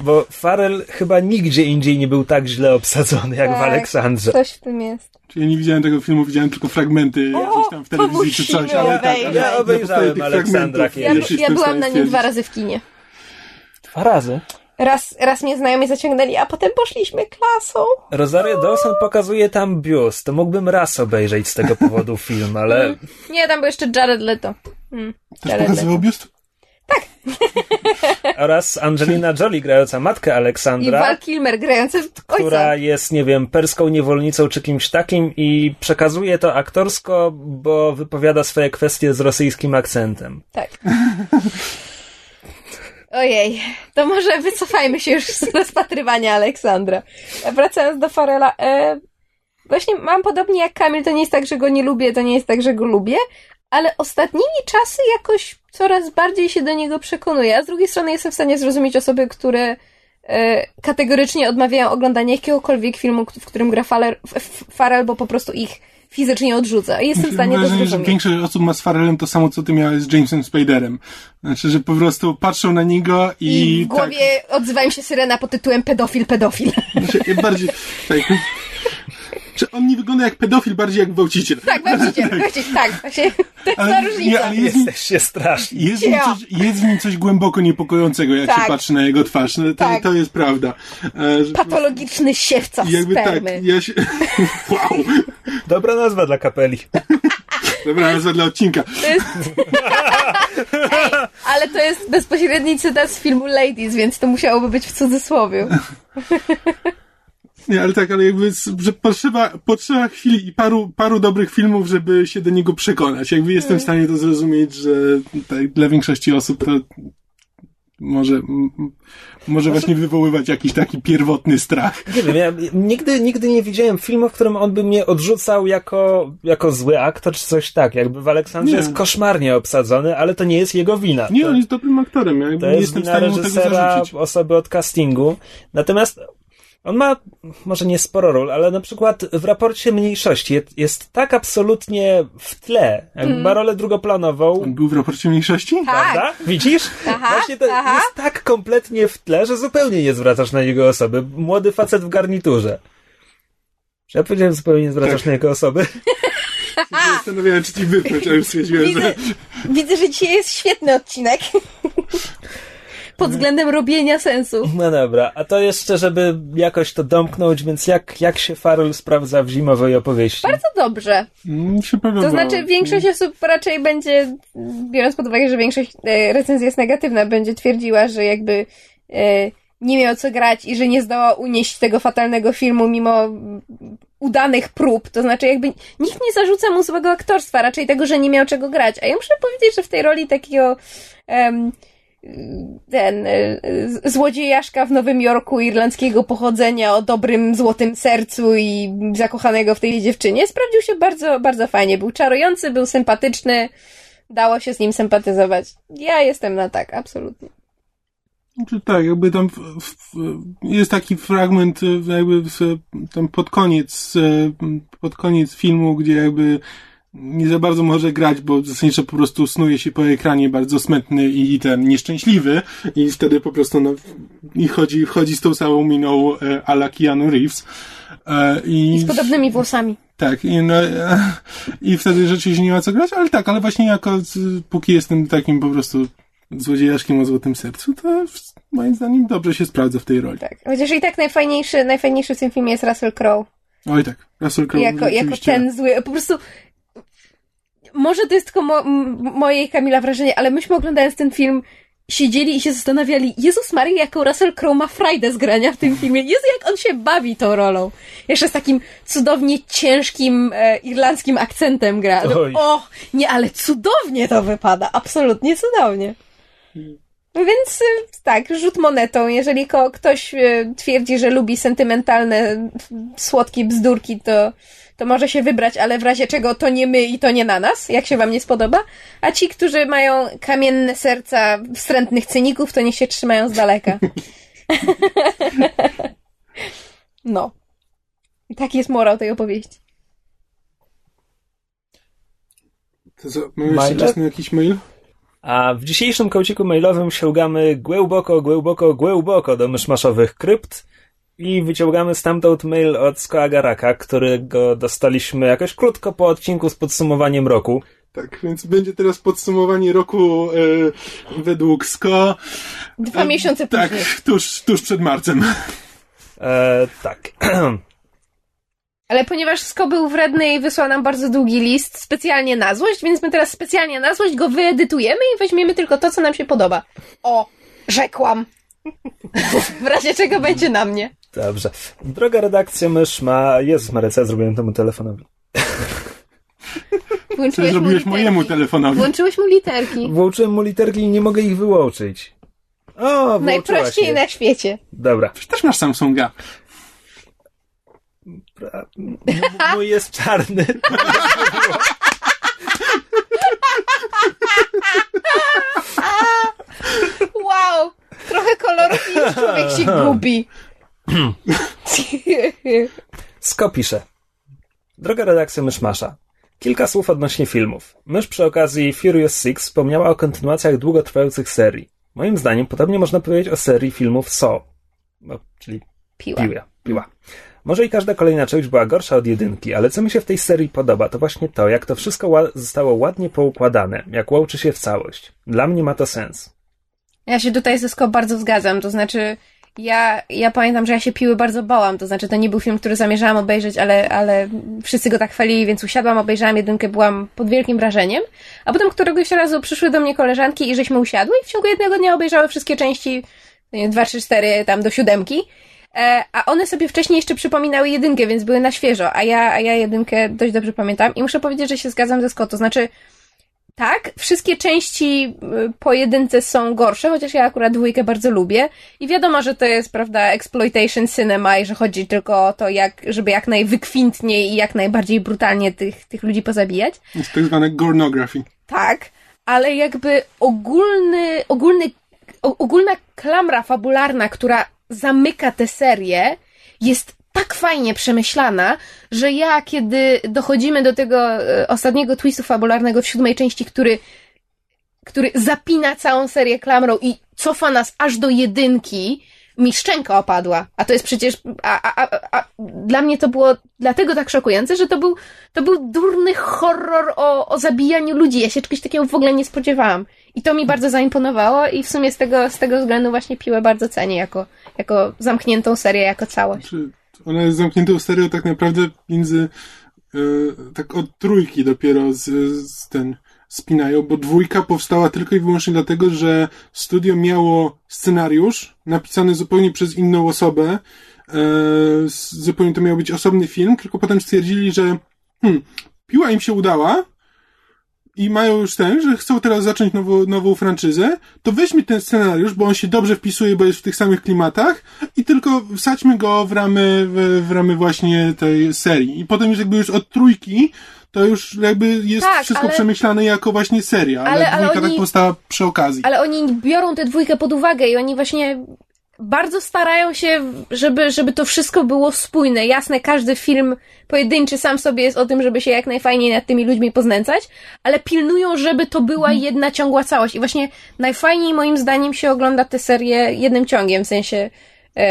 Bo Farrell chyba nigdzie indziej nie był tak źle obsadzony jak w Tak. Aleksandrze. Coś w tym jest. Czyli ja nie widziałem tego filmu, widziałem tylko fragmenty O, gdzieś tam w telewizji czy coś, ale tak, ale Ja obejrzałem tych Aleksandra Ja, ja byłam na nim dwa razy w kinie. Dwa razy. Raz, raz mnie znajomi zaciągnęli, a potem poszliśmy klasą. Rosario Dawson pokazuje tam biust. To mógłbym raz obejrzeć z tego powodu film, ale Nie, tam był jeszcze Jared Leto. Hmm, Też Jared pokazywał Leto. biust? oraz Angelina Jolie grająca matkę I Aleksandra, Val Kilmer grający ojca. która jest, nie wiem, perską niewolnicą czy kimś takim i przekazuje to aktorsko, bo wypowiada swoje kwestie z rosyjskim akcentem. Tak. Ojej, to może wycofajmy się już z rozpatrywania Aleksandra. Wracając do Farela, e, właśnie mam podobnie jak Kamil, to nie jest tak, że go nie lubię, to nie jest tak, że go lubię, ale ostatnimi czasy jakoś coraz bardziej się do niego przekonuję, a z drugiej strony jestem w stanie zrozumieć osoby, które e, kategorycznie odmawiają oglądania jakiegokolwiek filmu, w którym gra Farel, Farel bo po prostu ich fizycznie odrzuca. I jestem w stanie Mam to wrażenie, że zrozumieć. większość osób ma z Farrellem to samo, co ty miałeś z Jamesem Spaderem. Znaczy, że po prostu patrzą na niego i... I w głowie odzywa im się syrena pod tytułem pedofil, pedofil. Tak, znaczy, bardziej... Tak. Czy on nie wygląda jak pedofil, bardziej jak gwałciciel. Tak, właściwie, właściwie, tak, właśnie, to jest ta Ale, różnica. nie, ale jest, Jesteście straszni. jest, w nim coś, jest w nim coś głęboko niepokojącego, jak Tak. się patrzy na jego twarz. No, to, Tak. to jest prawda. E, Patologiczny siewca jakby spermy. tak, ja się... wow! Dobra nazwa dla kapeli. Dobra, nazwa dla odcinka. To jest... Ej, ale to jest bezpośredni cytat z filmu Ladies, więc to musiałoby być w cudzysłowie. Nie, ale tak, ale jakby, że potrzeba, potrzeba chwili i paru, paru dobrych filmów, żeby się do niego przekonać. Jakby jestem w stanie to zrozumieć, że tak, dla większości osób to może, może właśnie wywoływać jakiś taki pierwotny strach. Nie wiem, ja nigdy, nigdy nie widziałem filmu, w którym on by mnie odrzucał jako, jako zły aktor czy coś tak. Jakby w Aleksandrze Nie. jest koszmarnie obsadzony, ale to nie jest jego wina. Nie, to, on jest dobrym aktorem. Ja to nie jest jestem w wina stanie mu tego reżysera, osoby od castingu. Natomiast on ma, może nie sporo ról, ale na przykład w raporcie mniejszości jest, jest tak absolutnie w tle, jakby Mm. ma rolę drugoplanową. On był w raporcie mniejszości? Tak. Prawda? Widzisz? Aha, Właśnie to aha. jest tak kompletnie w tle, że zupełnie nie zwracasz na niego osoby. Młody facet w garniturze. Ja powiedziałem zupełnie nie zwracasz Tak. na jego osoby? Zastanawiałem, czy ci wypchnąć, ale stwierdziłem, Widzę, że... widzę, że dzisiaj jest świetny odcinek. Pod względem robienia sensu. No dobra, a to jeszcze, żeby jakoś to domknąć, więc jak, jak się Farrell sprawdza w zimowej opowieści? Bardzo dobrze. Mi się. To znaczy, większość osób raczej będzie, biorąc pod uwagę, że większość e, recenzji jest negatywna, będzie twierdziła, że jakby e, nie miał co grać i że nie zdoła unieść tego fatalnego filmu mimo mm, udanych prób. To znaczy, jakby nikt nie zarzuca mu złego aktorstwa, raczej tego, że nie miał czego grać. A ja muszę powiedzieć, że w tej roli takiego em, ten z- złodziejaszka w Nowym Jorku irlandzkiego pochodzenia o dobrym, złotym sercu i zakochanego w tej dziewczynie sprawdził się bardzo, bardzo fajnie. Był czarujący, był sympatyczny, dało się z nim sympatyzować. Ja jestem na tak, absolutnie. Znaczy tak, jakby tam w, w, jest taki fragment e, jakby w, tam pod koniec, e, pod koniec filmu, gdzie jakby nie za bardzo może grać, bo zasadniczo po prostu snuje się po ekranie bardzo smętny i, ten nieszczęśliwy i wtedy po prostu no, i chodzi, chodzi z tą samą miną e, ala Keanu Reeves. E, i, I z podobnymi włosami. tak, i, no, e, i wtedy rzeczywiście nie ma co grać, ale tak, ale właśnie jako, póki jestem takim po prostu złodziejaszkiem o złotym sercu, to moim zdaniem dobrze się sprawdza w tej roli. Tak. Chociaż i tak najfajniejszy, najfajniejszy w tym filmie jest Russell Crowe. Oj tak, Russell Crowe jako, jako ten zły. Po prostu. Może to jest tylko mo, moje i Kamila wrażenie, ale myśmy oglądając ten film siedzieli i się zastanawiali, Jezus Maria, jaką Russell Crowe ma frajdę z grania w tym filmie. Jezu, jak on się bawi tą rolą. Jeszcze z takim cudownie ciężkim e, irlandzkim akcentem gra. No, Oj. o, nie, ale cudownie to wypada. Absolutnie cudownie. No Więc y, tak, rzut monetą. Jeżeli ktoś y, twierdzi, że lubi sentymentalne, słodkie bzdurki, to, to może się wybrać, ale w razie czego to nie my i to nie na nas, jak się wam nie spodoba. A ci, którzy mają kamienne serca wstrętnych cyników, to niech się trzymają z daleka. no. I taki jest morał tej opowieści. To co, mamy jeszcze czas na jakiś mail? A w dzisiejszym kołciku mailowym sięgamy głęboko, głęboko, głęboko do myszmaszowych krypt i wyciągamy stamtąd mail od Skoagaraka, którego dostaliśmy jakoś krótko po odcinku z podsumowaniem roku. Tak, więc będzie teraz podsumowanie roku e, według SKO. Dwa E, miesiące Tak, później. tuż, tuż przed marcem. E, tak. Ale ponieważ Sko był wredny i wysłał nam bardzo długi list specjalnie na złość, więc my teraz specjalnie na złość go wyedytujemy i weźmiemy tylko to, co nam się podoba. O, rzekłam. w razie czego będzie na mnie. Dobrze. Droga redakcja mysz ma... Jezus Maria, co ja zrobiłem temu telefonowi? Co Włączyłeś mu zrobiłeś literki. mojemu telefonowi? Włączyłeś mu literki. Włączyłem mu literki i nie mogę ich wyłączyć. O, Najprościej je. na świecie. Dobra. Przecież też masz Samsunga. Pra- Mój jest czarny. Wow! Trochę kolorów i już człowiek się gubi. Sko pisze. Droga redakcja Myszmasza. Kilka słów odnośnie filmów. Mysz przy okazji Furious Six wspomniała o kontynuacjach długotrwających serii. Moim zdaniem podobnie można powiedzieć o serii filmów Saw. No, czyli Piła. piła. piła. Może i każda kolejna część była gorsza od jedynki, ale co mi się w tej serii podoba, to właśnie to, jak to wszystko ła- zostało ładnie poukładane, jak łączy się w całość. Dla mnie ma to sens. Ja się tutaj ze Sko bardzo zgadzam, to znaczy ja, ja pamiętam, że ja się piły bardzo bałam, to znaczy to nie był film, który zamierzałam obejrzeć, ale, ale wszyscy go tak chwalili, więc usiadłam, obejrzałam jedynkę, byłam pod wielkim wrażeniem, a potem któregoś razu przyszły do mnie koleżanki i żeśmy usiadły i w ciągu jednego dnia obejrzały wszystkie części, nie, dwa, trzy, cztery, tam do siódemki, e, a one sobie wcześniej jeszcze przypominały jedynkę, więc były na świeżo, a ja, a ja jedynkę dość dobrze pamiętam i muszę powiedzieć, że się zgadzam ze Sko, to znaczy tak, wszystkie części y, po jedynce są gorsze, chociaż ja akurat dwójkę bardzo lubię. I wiadomo, że to jest, prawda, exploitation cinema i że chodzi tylko o to, jak, żeby jak najwykwintniej i jak najbardziej brutalnie tych, tych ludzi pozabijać. Jest tak zwane gornography. Tak, ale jakby ogólny, ogólny, ogólna klamra fabularna, która zamyka tę serię, jest tak fajnie przemyślana, że ja, kiedy dochodzimy do tego e, ostatniego twistu fabularnego w siódmej części, który, który zapina całą serię klamrą i cofa nas aż do jedynki, mi szczęka opadła. A to jest przecież, a, a, a, a dla mnie to było dlatego tak szokujące, że to był, to był durny horror o, o zabijaniu ludzi. Ja się czegoś takiego w ogóle nie spodziewałam. I to mi bardzo zaimponowało i w sumie z tego, z tego względu właśnie piłę bardzo cenię jako, jako zamkniętą serię, jako całość. Czy ona jest zamkniętą serią tak naprawdę między e, tak od trójki dopiero z, z ten spinają, bo dwójka powstała tylko i wyłącznie dlatego, że studio miało scenariusz napisany zupełnie przez inną osobę. E, zupełnie to miał być osobny film, tylko potem stwierdzili, że hmm, piła im się udała i mają już ten, że chcą teraz zacząć nową, nową franczyzę, to weźmy ten scenariusz, bo on się dobrze wpisuje, bo jest w tych samych klimatach i tylko wsadźmy go w ramy, w, w ramy właśnie tej serii. I potem już jakby już od trójki to już jakby jest Tak, wszystko ale- przemyślane jako właśnie seria, ale, Ale- ale dwójka oni- tak powstała przy okazji. Ale oni biorą tę dwójkę pod uwagę i oni właśnie bardzo starają się, żeby, żeby to wszystko było spójne. Jasne, każdy film pojedynczy sam sobie jest o tym, żeby się jak najfajniej nad tymi ludźmi poznęcać, ale pilnują, żeby to była jedna ciągła całość. I właśnie najfajniej moim zdaniem się ogląda tę serię jednym ciągiem, w sensie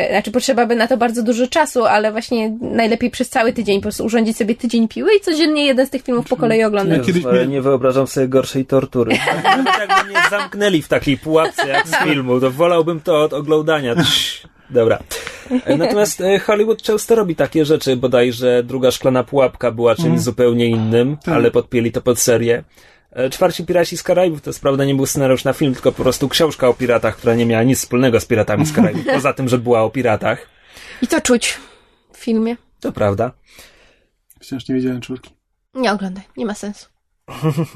znaczy potrzeba by na to bardzo dużo czasu, ale właśnie najlepiej przez cały tydzień po prostu urządzić sobie tydzień piły i codziennie jeden z tych filmów po kolei oglądać. Kiedyś nie wyobrażam sobie gorszej tortury. Jakby mnie zamknęli w takiej pułapce jak z filmu, to wolałbym to od oglądania. Dobra. E, natomiast e, Hollywood często robi takie rzeczy, bodajże druga szklana pułapka była czymś mm. zupełnie innym, tak. ale podpięli to pod serię. E, Czwarci Piraci z Karaibów to jest prawda nie był scenariusz na film, tylko po prostu książka o piratach, która nie miała nic wspólnego z piratami z Karaibów, poza tym, że była o piratach. I to czuć w filmie. To prawda. Wciąż nie widziałem czwórki. Nie oglądaj, nie ma sensu.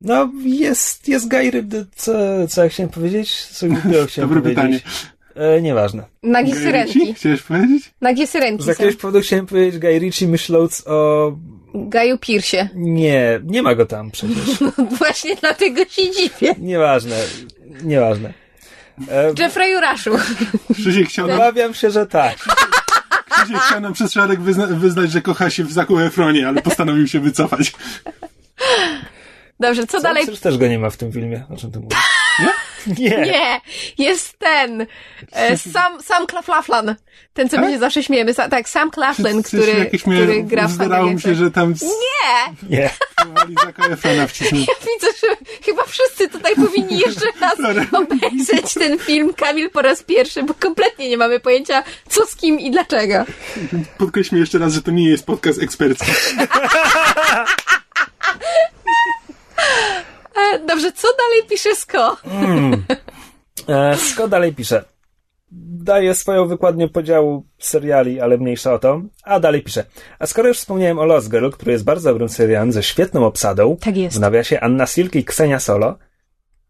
No, jest, jest Guy co, co ja chciałem powiedzieć? Co chciałem Dobre pytanie. E, nieważne. Nagie syrenki. Chciałeś powiedzieć? Nagie syrenki Z jakiegoś powodu chciałem powiedzieć Guy Ritchie myśląc o Gaju Piersie. Nie, nie ma go tam przecież. No właśnie dlatego się dziwię. Nieważne, nieważne. E... Jeffrey Raszu. Krzysiek chciał nam... Obawiam się, że tak. Krzysiek chciał nam przez środek wyzna wyznać, że kocha się w Zaku Efronie, ale postanowił się wycofać. Dobrze, co, co dalej? Przecież też go nie ma w tym filmie, o czym ty mówisz. Nie? Nie. Nie, jest ten. E, Sam, Sam Claflin. Ten, co tak? my się zawsze śmiejemy. Sa, tak, Sam Claflin, który, który gra w Zdawało mi się, że tam... Nie! Nie. Ja widzę, że chyba wszyscy tutaj powinni jeszcze raz obejrzeć ten film, Kamil po raz pierwszy, bo kompletnie nie mamy pojęcia, co z kim i dlaczego. Podkreślmy jeszcze raz, że to nie jest podcast ekspercki. Dobrze, co dalej pisze Sko? Mm. E, Sko dalej pisze. Daje swoją wykładnię podziału seriali, ale mniejsza o to. A dalej pisze. A skoro już wspomniałem o Lost Girl, który jest bardzo dobrym serialem ze świetną obsadą. Tak jest. W nawiasie Anna Silk i Ksenia Solo.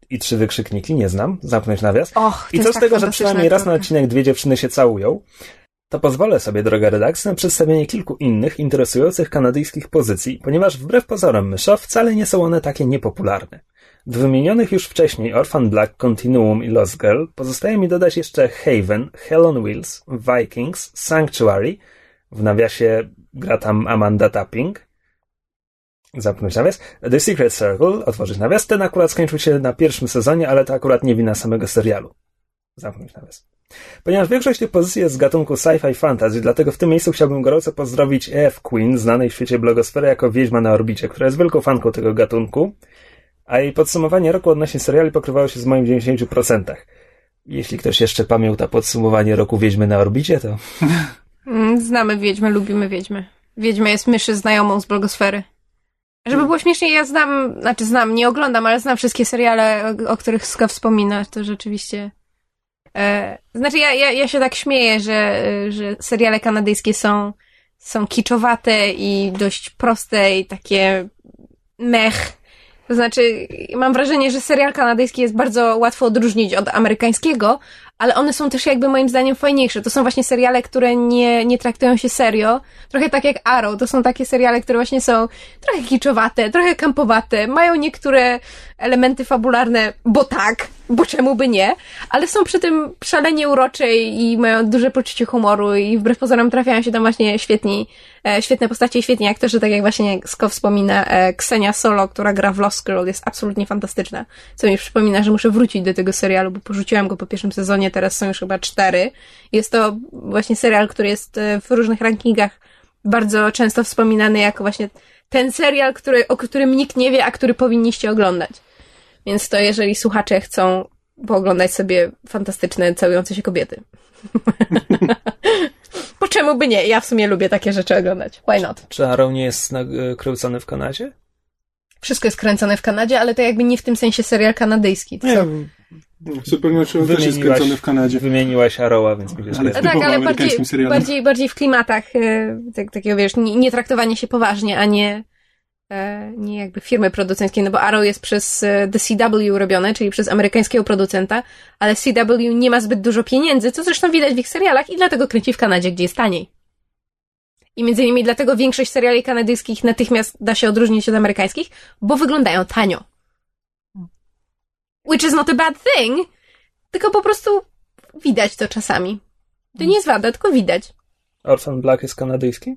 I trzy wykrzykniki, nie znam. Zamknąć nawias. Och, I co z tak tego, że przynajmniej raz na odcinek dwie dziewczyny się całują? to pozwolę sobie, droga redakcja, na przedstawienie kilku innych interesujących kanadyjskich pozycji, ponieważ wbrew pozorom myszo wcale nie są one takie niepopularne. Do wymienionych już wcześniej Orphan Black, Continuum i Lost Girl pozostaje mi dodać jeszcze Haven, Hell on Wheels, Vikings, Sanctuary, w nawiasie gra tam Amanda Tapping, zamknąć nawias, The Secret Circle, otworzyć nawias, ten akurat skończył się na pierwszym sezonie, ale to akurat nie wina samego serialu. Zamknąć nawias. Ponieważ większość tych pozycji jest z gatunku sci-fi fantasy, dlatego w tym miejscu chciałbym gorąco pozdrowić EF Queen, znanej w świecie blogosfery jako Wiedźma na orbicie, która jest wielką fanką tego gatunku, a jej podsumowanie roku odnośnie seriali pokrywało się z moim 90%. Jeśli ktoś jeszcze pamięta podsumowanie roku Wiedźmy na orbicie, to... Mm, znamy Wiedźmę, lubimy Wiedźmę. Wiedźma jest myszy znajomą z blogosfery. Żeby było śmiesznie, ja znam, znaczy znam, nie oglądam, ale znam wszystkie seriale, o, o których Ska wspomina. To rzeczywiście E, znaczy, ja, ja, ja się tak śmieję, że, że seriale kanadyjskie są, są kiczowate i dość proste i takie mech. To znaczy, mam wrażenie, że serial kanadyjski jest bardzo łatwo odróżnić od amerykańskiego, ale one są też jakby moim zdaniem fajniejsze. To są właśnie seriale, które nie, nie traktują się serio. Trochę tak jak Arrow. To są takie seriale, które właśnie są trochę kiczowate, trochę kampowate, mają niektóre elementy fabularne, bo tak, bo czemu by nie, ale są przy tym szalenie urocze i mają duże poczucie humoru i wbrew pozorom trafiają się tam właśnie świetni, e, świetne postacie i świetni aktorzy, tak jak właśnie Sko wspomina, e, Ksenia Solo, która gra w Lost Girl, jest absolutnie fantastyczna, co mi przypomina, że muszę wrócić do tego serialu, bo porzuciłam go po pierwszym sezonie, teraz są już chyba cztery. Jest to właśnie serial, który jest e, w różnych rankingach bardzo często wspominany jako właśnie ten serial, który, o którym nikt nie wie, a który powinniście oglądać. Więc to jeżeli słuchacze chcą pooglądać sobie fantastyczne, całujące się kobiety. po czemu by nie? Ja w sumie lubię takie rzeczy oglądać. Why not? Czy Arrow nie jest kręcony w Kanadzie? Wszystko jest kręcone w Kanadzie, ale to jakby nie w tym sensie serial kanadyjski. Nie, Supernatural też jest kręcony w Kanadzie. Wymieniłaś Arrowa, więc mi ale Tak, ale bardziej, bardziej, bardziej w klimatach e, tak, takiego, wiesz, nie, nie traktowanie się poważnie, a nie nie jakby firmy producenckiej, no bo Arrow jest przez e, The CW robione, czyli przez amerykańskiego producenta, ale CW nie ma zbyt dużo pieniędzy, co zresztą widać w ich serialach i dlatego kręci w Kanadzie, gdzie jest taniej. I między innymi dlatego większość seriali kanadyjskich natychmiast da się odróżnić od amerykańskich, bo wyglądają tanio. Which is not a bad thing, tylko po prostu widać to czasami. To nie jest wada, tylko widać. Orphan Black jest kanadyjski?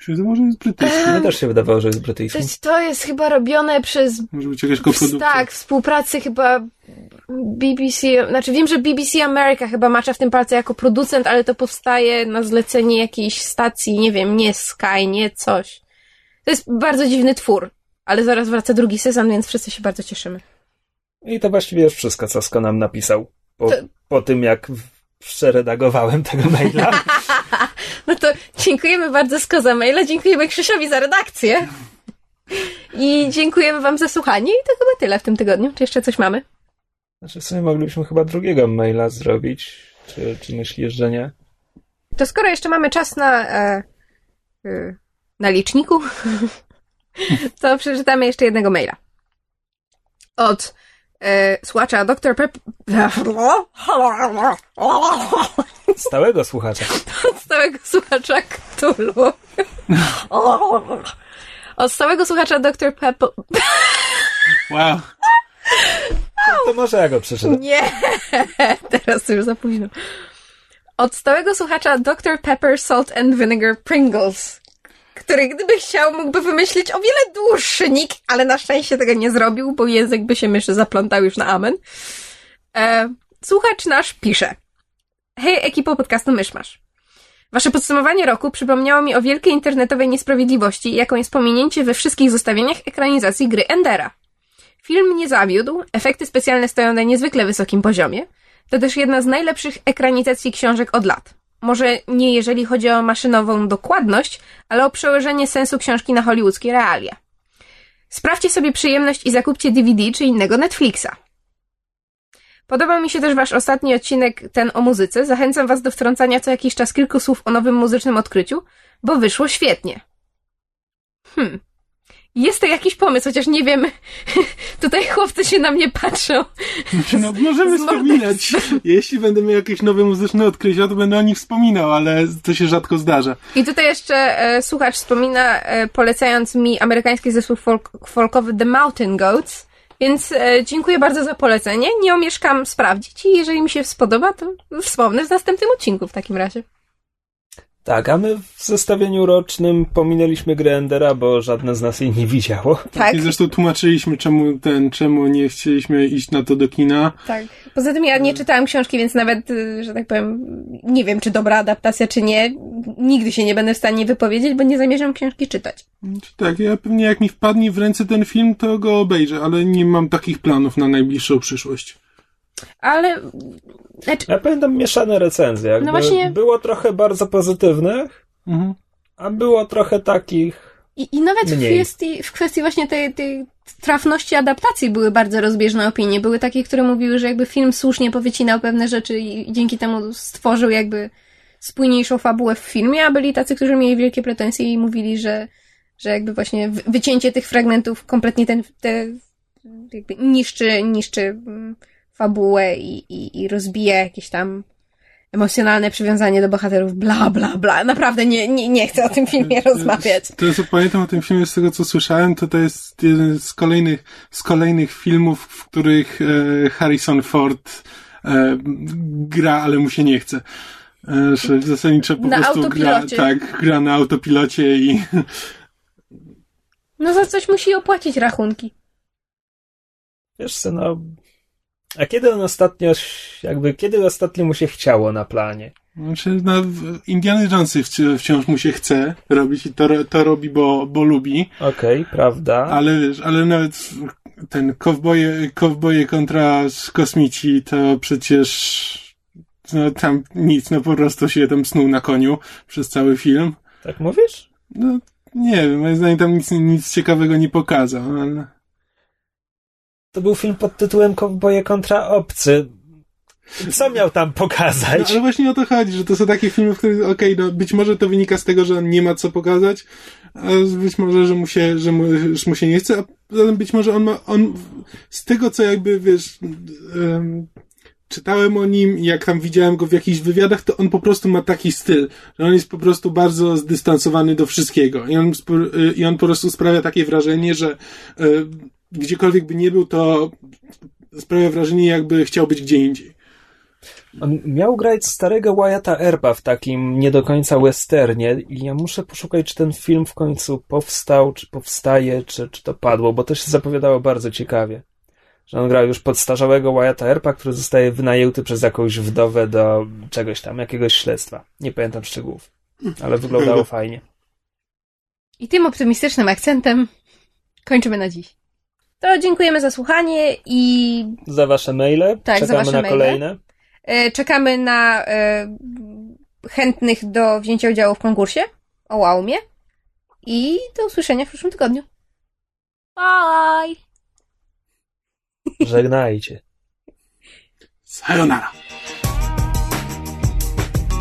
Czy to może jest brytyjski? Mi też się wydawało, że jest To brytyjski. jest, to jest chyba robione przez Może być jakaś koprodukcja. Tak, współpracy chyba BBC, znaczy wiem, że BBC America chyba macza w tym palce jako producent, ale to powstaje na zlecenie jakiejś stacji, nie wiem, nie Sky, nie coś. To jest bardzo dziwny twór, ale zaraz wraca drugi sezon, więc wszyscy się bardzo cieszymy. I to właściwie jest wszystko, co Sko nam napisał. Po, To- po tym, jak przeredagowałem tego maila. No to dziękujemy bardzo Sko za maila, dziękujemy Krzysiowi za redakcję i dziękujemy wam za słuchanie i to chyba tyle w tym tygodniu. Czy jeszcze coś mamy? Znaczy, w sumie moglibyśmy chyba drugiego maila zrobić. Czy, czy myślisz, że nie? To skoro jeszcze mamy czas na, e, e, na liczniku, to przeczytamy jeszcze jednego maila. Od e, słuchacza Dr. Pep... Stałego słuchacza. Od stałego słuchacza Cthulhu. Od stałego słuchacza Dr. Pep... Wow. To może ja go przeczytam. Nie! Teraz to już za późno. Od stałego słuchacza Dr. Pepper Salt and Vinegar Pringles, który gdyby chciał, mógłby wymyślić o wiele dłuższy nick, ale na szczęście tego nie zrobił, bo język by się myszy zaplątał już na amen. E, słuchacz nasz pisze. Hej, ekipo podcastu Myszmasz. Wasze podsumowanie roku przypomniało mi o wielkiej internetowej niesprawiedliwości, jaką jest pominięcie we wszystkich zestawieniach ekranizacji gry Endera. Film nie zawiódł, efekty specjalne stoją na niezwykle wysokim poziomie. To też jedna z najlepszych ekranizacji książek od lat. Może nie jeżeli chodzi o maszynową dokładność, ale o przełożenie sensu książki na hollywoodzkie realia. Sprawdźcie sobie przyjemność i zakupcie DVD czy innego Netflixa. Podobał mi się też wasz ostatni odcinek, ten o muzyce. Zachęcam was do wtrącania co jakiś czas kilku słów o nowym muzycznym odkryciu, bo wyszło świetnie. Hmm. Jest to jakiś pomysł, chociaż nie wiem. Tutaj chłopcy się na mnie patrzą. No, możemy Z wspominać. Jeśli będę miał jakieś nowe muzyczne odkrycia, to będę o nich wspominał, ale to się rzadko zdarza. I tutaj jeszcze e, słuchacz wspomina, e, polecając mi amerykański zespół folk, folkowy The Mountain Goats. Więc e, dziękuję bardzo za polecenie. Nie omieszkam sprawdzić i jeżeli mi się spodoba, to wspomnę w następnym odcinku w takim razie. Tak, a my w zestawieniu rocznym pominęliśmy grę Endera, bo żadne z nas jej nie widziało. Tak, I zresztą tłumaczyliśmy, czemu ten, czemu nie chcieliśmy iść na to do kina. tak. Poza tym ja nie czytałam książki, więc nawet, y, że tak powiem, nie wiem, czy dobra adaptacja, czy nie. Nigdy się nie będę w stanie wypowiedzieć, bo nie zamierzam książki czytać. Czy Tak, ja pewnie jak mi wpadnie w ręce ten film, to go obejrzę, ale nie mam takich planów na najbliższą przyszłość. Ale, znaczy, Ja pamiętam mieszane recenzje. Jakby No właśnie- Było trochę bardzo pozytywnych, Mhm. a było trochę takich... I, i nawet w Mniej. kwestii, w kwestii właśnie tej, tej trafności adaptacji były bardzo rozbieżne opinie. Były takie, które mówiły, że jakby film słusznie powycinał pewne rzeczy i dzięki temu stworzył jakby spójniejszą fabułę w filmie, a byli tacy, którzy mieli wielkie pretensje i mówili, że, że jakby właśnie wy- wycięcie tych fragmentów kompletnie ten, te, jakby niszczy, niszczy mm, fabułę i, i, i rozbija jakieś tam emocjonalne przywiązanie do bohaterów, bla, bla, bla. Naprawdę nie, nie, nie chcę o tym filmie rozmawiać. To, co pamiętam o tym filmie, z tego co słyszałem, to to jest jeden z kolejnych, z kolejnych filmów, w których e, Harrison Ford e, gra, ale mu się nie chce. E, że zasadniczo po Na prostu gra, tak, gra na autopilocie i No za coś musi opłacić rachunki. Wiesz co, no... A kiedy on ostatnio, jakby, kiedy ostatnio mu się chciało na planie? Znaczy, no, Indiana Jonesy wci- wciąż mu się chce robić i to, to robi, bo, bo lubi, Okej, prawda. ale wiesz, ale nawet ten kowboje, kowboje kontra kosmici to przecież no tam nic, no po prostu się tam snuł na koniu przez cały film. Tak mówisz? No nie wiem, moim zdaniem tam nic, nic ciekawego nie pokazał, ale... To był film pod tytułem Kowboje kontra obcy. Co miał tam No, pokazać? ale właśnie o to chodzi, że to są takie filmy, w których, okej, no być może to wynika z tego, że on nie ma co pokazać, a być może, że mu się, że mu, że mu się nie chce, a poza tym być może on ma, on, z tego co jakby, wiesz, em, czytałem o nim jak tam widziałem go w jakichś wywiadach, to on po prostu ma taki styl, że on jest po prostu bardzo zdystansowany do wszystkiego i on, y, i on po prostu sprawia takie wrażenie, że y, gdziekolwiek by nie był, to sprawia wrażenie, jakby chciał być gdzie indziej. On miał grać starego Wyatta Earpa w takim nie do końca westernie i ja muszę poszukać, czy ten film w końcu powstał, czy powstaje, czy, czy to padło, bo to się zapowiadało bardzo ciekawie. Że on grał już podstarzałego Wyatta Earpa, który zostaje wynajęty przez jakąś wdowę do czegoś tam, jakiegoś śledztwa. Nie pamiętam szczegółów, ale wyglądało fajnie. I tym optymistycznym akcentem kończymy na dziś. To dziękujemy za słuchanie i Za wasze maile. Tak, za Czekamy wasze na maile. kolejne. e, czekamy na e, chętnych do wzięcia udziału w konkursie o Łaumie. I do usłyszenia w przyszłym tygodniu. Bye! Żegnajcie. Sayonara.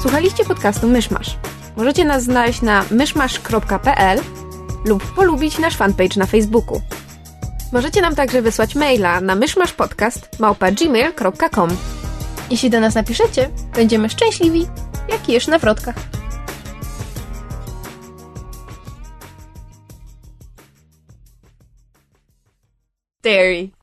Słuchaliście podcastu Myszmasz. Możecie nas znaleźć na myszmasz.pl lub polubić nasz fanpage na Facebooku. Możecie nam także wysłać maila na myszmaszpodcast.gmail.com Jeśli do nas napiszecie, będziemy szczęśliwi, jak jesz na wrotkach. Dairy.